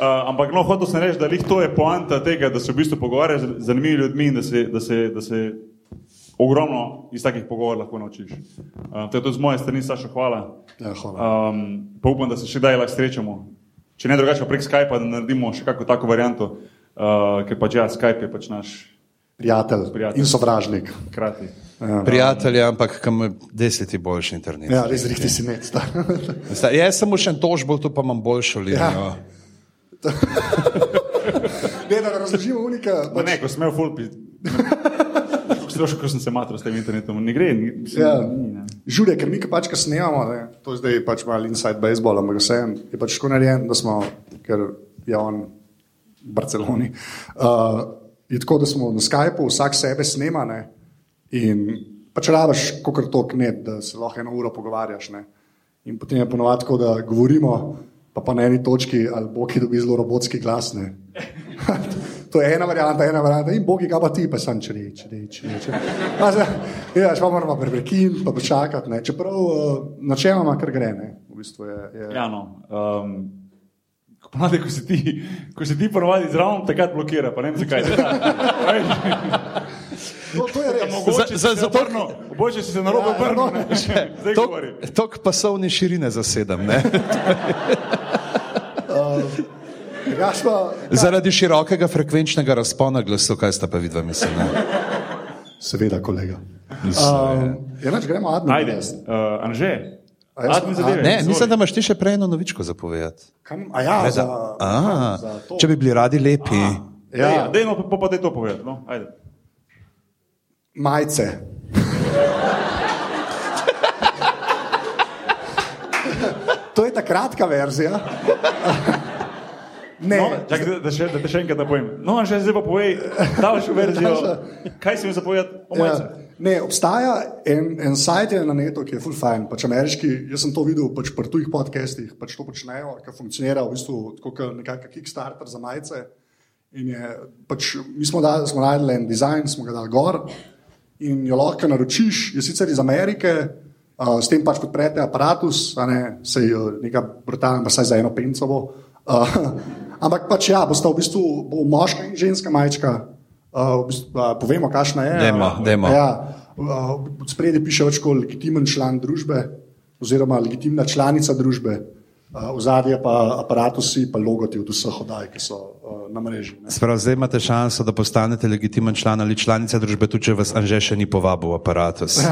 Uh, ampak no, hotel sem reči, da to je poanta tega, da se v bistvu pogovarjaš z zanimivimi ljudmi in da se, da, se, da se ogromno iz takih pogovorov lahko naučiš. Uh, to je tudi z moje strani, Saša, hvala. Ja, hvala. Um, pa upam, da se še kdaj lahko srečamo. Če ne drugače, prek Skypa, da naredimo še kako tako varianto, uh, ker pač ja, Skype je pač naš. Prijatelj, prijatelj in sovražnik. Krati. Ja, Prijatelj, ampak kam je deseti boljši internet. Ja, res rihti si net. Jaz sem še en tožbol, tu pa imam boljšo linijo. Ja. ne, da razložimo unika. Pač... Ne, ko sem imel fulpi. Stroško, ko sem se matral s tem internetom, ne gre. Ni, ja. Žure, ker mi pač, ko snemamo, ne, to je zdaj pač malo inside baseball, ampak vsem je pač tako narejen, da smo, ker je on v Barceloni. Uh, je tako, da smo na Skypu, vsak sebe snema ne, in pač rabaš, kot je to knet, da se lahko eno uro pogovarjaš. Ne. In potem je ponovadi tako, da govorimo pa, pa na eni točki, ali bogi dobi zelo robotski glas. to je ena varianta, ena varianta, in bogi, kaj pa ti, pa sem če reči, reči, reči. Ja, še moramo prekiniti, pa počakati. Čeprav uh, načeloma kar gre. V bistvu je, je... Ja, no. Um... Ponavadi, ko si ti, ko si ti ponovadi zraven, takrat blokira, pa ne vem zakaj. No, to je res. Mogoče za, za, za Bože si se na robu ja, obrnil. No. Zdaj tok, govori. Tok pasovne širine za sedem, ne? uh, ja, špa, Zaradi širokega frekvenčnega razpona glasu, kaj sta pa vidva mislila? Seveda, kolega. Uh, ja, gremo admin. Ajde, uh, Anže. Ja, ne, mislim, da imaš ti še prej eno novičko zapovedati. Ja, za, a, za če bi bili radi lepi. Ja, dejmo pa, pa, pa te to povedati. No? Ajde majice. to je ta kratka verzija. Ne, no, čak, da, da, še, da te še enkrat napovem. No, še zdaj pa povej, da boš verzijo. Kaj si mi zapovedal o majici? Ja, ne, obstaja en, en sajt na netu, ki je full fine, pač ameriški. Jaz sem to videl pač pri tujih podcastih, pač to počnejo, ki funkcionira v bistvu kot nekakšen Kickstarter za majice. Je, pač, mi smo, da, smo najdeli en dizajn, smo ga dali gor in jo lahko naročiš, je sicer iz Amerike, uh, s tem pač podprete aparatus, ne, se je nekaj brutalnega, pa saj za eno pencovo. Uh, ampak pač ja, bosta v bistvu bo moška in ženska majčka. Uh, uh, povemo, kakšna je. Demo, uh, demo. Ja, uh, Spredi piše več kot legitimen član družbe, oziroma legitimna članica družbe. Uh, v zadnje pa aparatusi, pa logoti od vseh oddaj, ki so uh, na mreži. Sprav, zdaj imate šanso, da postanete legitimen član ali članica družbe, tudi če vas Anže še ni povabil v aparatus.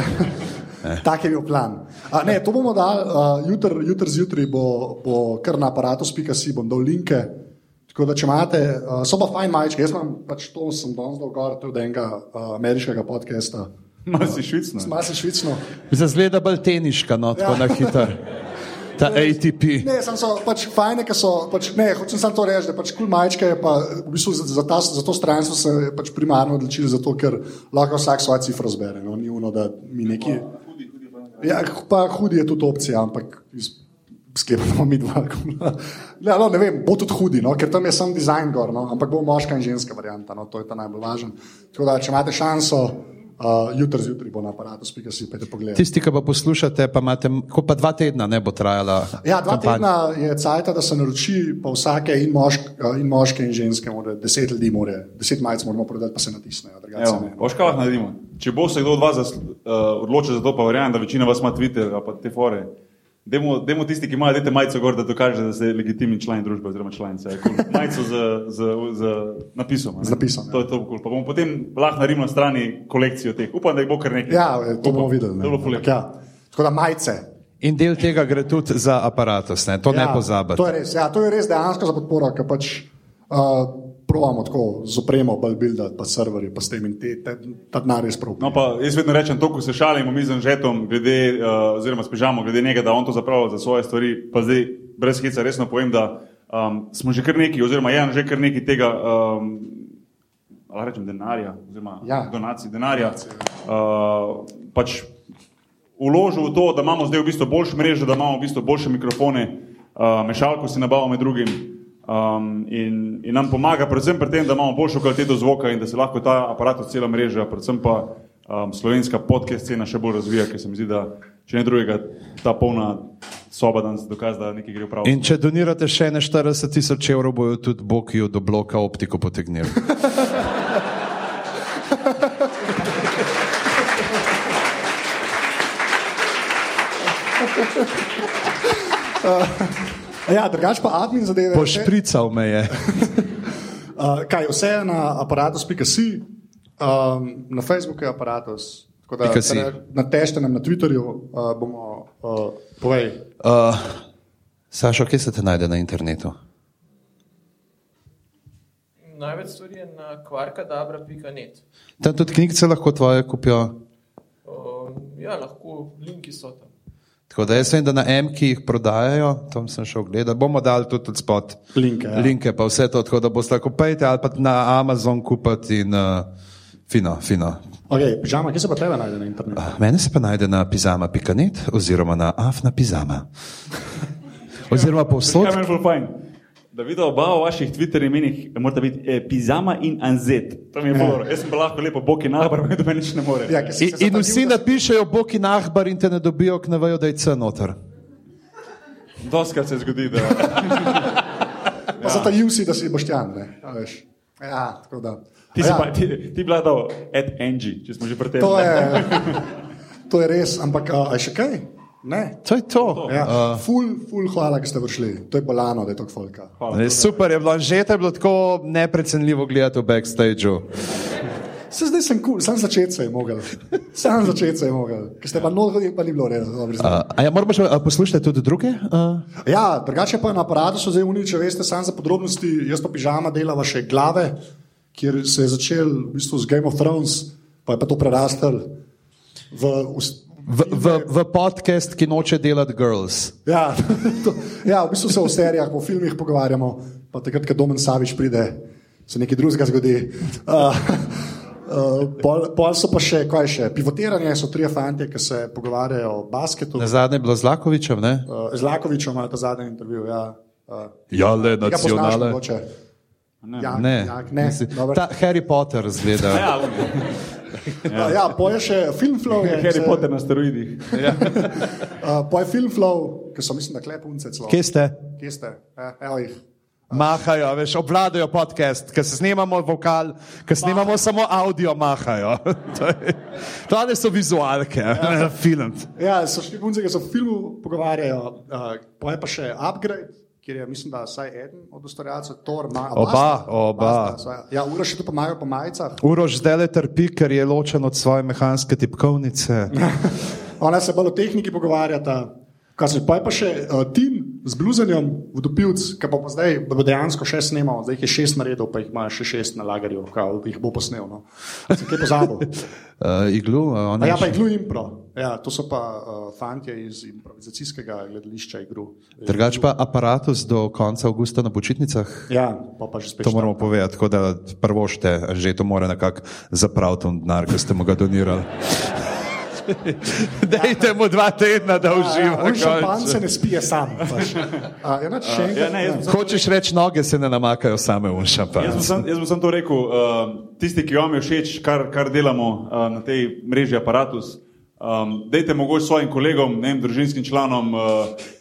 Tak je bil plan. A, ne, to bomo dali, uh, jutri jutr zjutraj bo, bo kar na aparatus.si, bom dal linke. Tako da, če imate, uh, so pa fajn majčke, jaz imam pač to, sem danes dal gor od enega uh, ameriškega podcasta. Masi švicno. Masi švicno. Zazgleda bolj teniška, no, tako ja. na hitro ta ATP. Ne, sem so pač fajne, ki so, pač, ne, hočem samo to reči, da pač kul majčke je pa v bistvu za, za, ta, za to stran so se pač primarno odločili, zato ker lahko vsak svoje cifre zbere, no, ni uno, da mi neki. Ja, pa hudi je tudi opcija, ampak sklepamo mi dva. Ja, no, ne vem, bo tudi hudi, no, ker tam je sam dizajn gor, no, ampak bo moška in ženska varianta, no, to je ta najbolj važen. Tako da, če imate šanso, Uh, jutri zjutraj bo na aparatu, spika si pete pogled. Tisti, ki pa poslušate, pa imate, ko pa dva tedna ne bo trajala. Ja, dva kampanja. tedna je cajt, da se naroči, pa vsake in, mošk, in moške in ženske, more, deset ljudi, more, deset majic moramo prodati, pa se natisnejo. Boš kaj lahko naredimo? Če bo se kdo od vas uh, odločil za to, pa verjamem, da večina vas ima Twitter, pa te fore. Demo, demo tisti, ki imajo dete majico gor, da dokaže, da ste legitimni član družbe oziroma članice. Cool. Majico z, z, z napisom. Z napisom. To je to, cool. pa bomo potem lahko naredili na strani kolekcijo teh. Upam, da jih bo kar nekaj. Ja, to bomo videli. Ja. Tako da majice. In del tega gre tudi za aparatus, ne? to ja, ne pozabite. To je res, ja, to je res dejansko za podporo, ker pač. Uh, Provamo tako z opremo, buildati, pa serverji, pa s tem in te, te, ta denar res prav. No, pa jaz vedno rečem to, ko se šalimo mi z žetom, glede, uh, oziroma spižamo, glede njega, da on to zapravlja za svoje stvari. Pa zdaj, brez hica, resno povem, da um, smo že kar neki, oziroma je že kar neki tega, um, ali rečem, denarja, oziroma ja. donacij denarja. Uh, pač uložil v to, da imamo zdaj v bistvu boljše mreže, da imamo v bistvu boljše mikrofone, uh, mešalko si nabavimo med drugim. Um, in, in nam pomaga, predvsem pri tem, da imamo boljšo kvaliteto zvoka in da se lahko ta aparat, cela mreža, predvsem pa um, slovenska podcast scena še bolj razvija, ker se mi zdi, da če ne drugega, ta polna soba danes dokaz, da nekaj gre v prav. In če donirate še ne 40 tisoč evrov, bojo tudi Bokijo do bloka optiko potegnili. uh, ja, drugač pa admin zadeve. Pošprical me je. uh, kaj, vse je na aparatus.si, um, na Facebooku je aparatus. Da, na teštenem, na Twitterju uh, bomo uh, povedali. Uh, Sašo, kje se te najde na internetu? Največ stvari je na kvarkadabra.net. Tam tudi knjige lahko tvoje kupijo. Uh, ja, lahko linki so tam. Tako da jaz vem, da na M-ki jih prodajajo, tam sem šel gledati, bomo dali tudi spot linke. Ja. Linke pa vse to, tako da boste lahko pejte ali pa na Amazon kupiti in uh, fino, fino. Ok, pižama, kje se pa tebe najde na internetu? Uh, mene se pa najde na pizama.net oziroma na afna pizama. oziroma povsod. Da vidijo oba v vaših Twitter imenih, morate biti eh, Pizama in Anzet. To mi je bilo. Ja. Jaz sem lahko lepo Boki Nahbar, pa mi nič ne more. Ja, in, in vsi napišejo Boki Nahbar in te ne dobijo, ker ne vejo, da je C noter. Doskrat se zgodi, da. ja. Pa so ta Jusi, da si boštjan, ne? Ja, tako da. Ti si ja. pa, ti, ti vladal at NG, če smo že pri tem. To je, to je res, ampak a, a še kaj? Ne. To je to. Ja. Uh, ful, ful, hvala, da ste prišli. To je bolano, da je to folka. Ne, super je bilo, že je bilo tako neprecenljivo gledati v backstageu. Se zdaj sem kul, cool. sam začeti se je mogel. Sam začeti se je mogel, ker ste pa noč hodili, pa ni bilo res. Uh, ja, moramo še poslušati tudi druge? Uh. Ja, drugače pa na aparatu so zdaj uniči, veste, sam za podrobnosti, jaz pa pižama delava še glave, kjer se je začel v bistvu z Game of Thrones, pa je pa to prerastel v. V, v, v podcast, ki noče delati girls. Ja, to, ja, v bistvu se v serijah, v filmih pogovarjamo, pa takrat, ko Domen Savič pride, se nekaj drugega zgodi. Uh, uh, pol, pol so pa še, kaj še, pivotiranje, so tri fanti, ki se pogovarjajo o basketu. Na zadnje je bilo z Lakovičem, ne? Uh, z Lakovičem ima ta zadnji intervju, ja. Uh, ja, le nacionalne. Ne, jak, ne. Jak, ne. Ta Harry Potter zgleda. Ja, Ja, ja poje še Filmflow. Je, Harry se... Potter na steroidih. Ja. uh, poje Filmflow, ki so, mislim, da klepunce celo. Kje ste? Kje ste? Ja, evo jih. Mahajo, veš, obvladajo podcast, ker se snimamo vokal, ker snimamo samo audio, mahajo. to je, so vizualke, ja. film. Ja, so šli punce, ki se v filmu pogovarjajo, uh, poje pa še upgrade kjer je, mislim, da vsaj eden od ustvarjalcev, Thor, ima oba. Basta, oba. Basta, ja, Uroš še tu pomaga po majicah. Uroš zdaj le trpi, ker je ločen od svoje mehanske tipkovnice. Ona se bolj o tehniki pogovarjata. Kaj se pa je pa še uh, tim z bluzanjem, vodopilc, ki pa, pa zdaj bo dejansko še snimal, zdaj jih je šest naredil, pa jih ima še šest na lagarju, kaj jih bo posnel. No. Se kaj pozabil? uh, iglu, uh, ja, pa iglu impro. Ja, to so pa uh, fantje iz improvizacijskega gledališča igru. Drugač pa aparatus do konca avgusta na počitnicah. Ja, pa, pa že spet. To moramo povedati, tako da prvo šte, že to mora nekako zapraviti denar, ki ste mu ga donirali. Dajte mu dva tedna, da uživa. Ja, šampan se ne spije sam. Pač. A, ja, ja, ne, Hočeš reči, noge se ne namakajo same v šampan. Jaz bom sam to rekel. Uh, tisti, ki vam je všeč, kar, kar delamo uh, na tej mreži aparatus. Um, dejte mogoče svojim kolegom, ne vem, družinskim članom uh,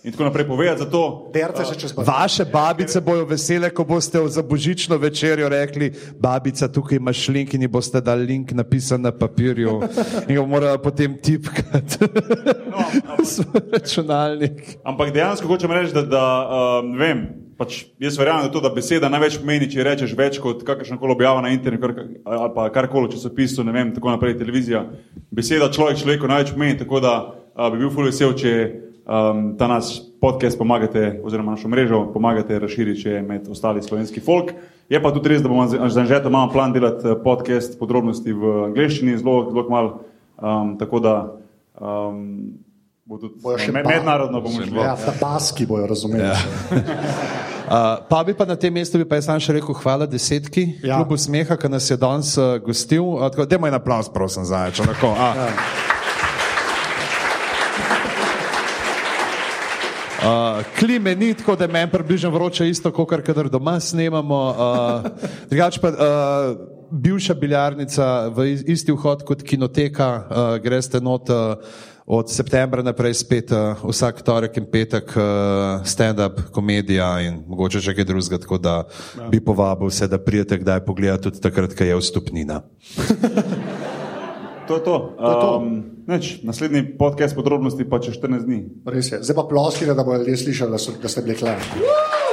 in tako naprej povedati za to. Uh, Vaše babice bojo vesele, ko boste za božično večerjo rekli, babica, tukaj imaš link in ji boste dali link napisan na papirju in ga morala potem tipkati. no, ampak, računalnik. Ampak dejansko hočem reči, da, da uh, ne vem. Pač jaz verjamem, da, to, da beseda največ pomeni, če rečeš več kot kakršna koli objava na internetu ali pa karkoli časopisu, ne vem, tako naprej, televizija. Beseda človek človeku največ pomeni, tako da a, bi bil ful vesel, če um, ta naš podcast pomagate, oziroma našo mrežo pomagate razširiti še med ostali slovenski folk. Je pa tudi res, da bomo za Anžeta imamo plan delati eh, podcast podrobnosti v angleščini, zelo, zelo malo, um, tako da um, Bodo, bojo še med, mednarodno bomo že. Ja, baski bojo razumeli. Ja. Uh, pa bi pa na tem mestu, bi pa jaz sam še rekel hvala desetki, ja. klubu smeha, ki nas je danes uh, gostil. Uh, tako, dajmo en aplaus, prosim, za neč. Ja. Uh, klime ni tako, da meni približno vroče isto, kot kar doma snemamo. Uh, drugač pa uh, bivša biljarnica v isti vhod kot kinoteka, uh, greste not. Uh, od septembra naprej spet uh, vsak torek in petek uh, stand-up, komedija in mogoče še kaj drugega, tako da ja. bi povabil vse, da prijete kdaj pogledati tudi takrat, ko je vstupnina. to je to. to, je to. Um, neč, naslednji podcast podrobnosti pa če 14 dni. Res je. Zdaj pa ploskite, da bodo ljudje slišali, da, so, da ste bili klani.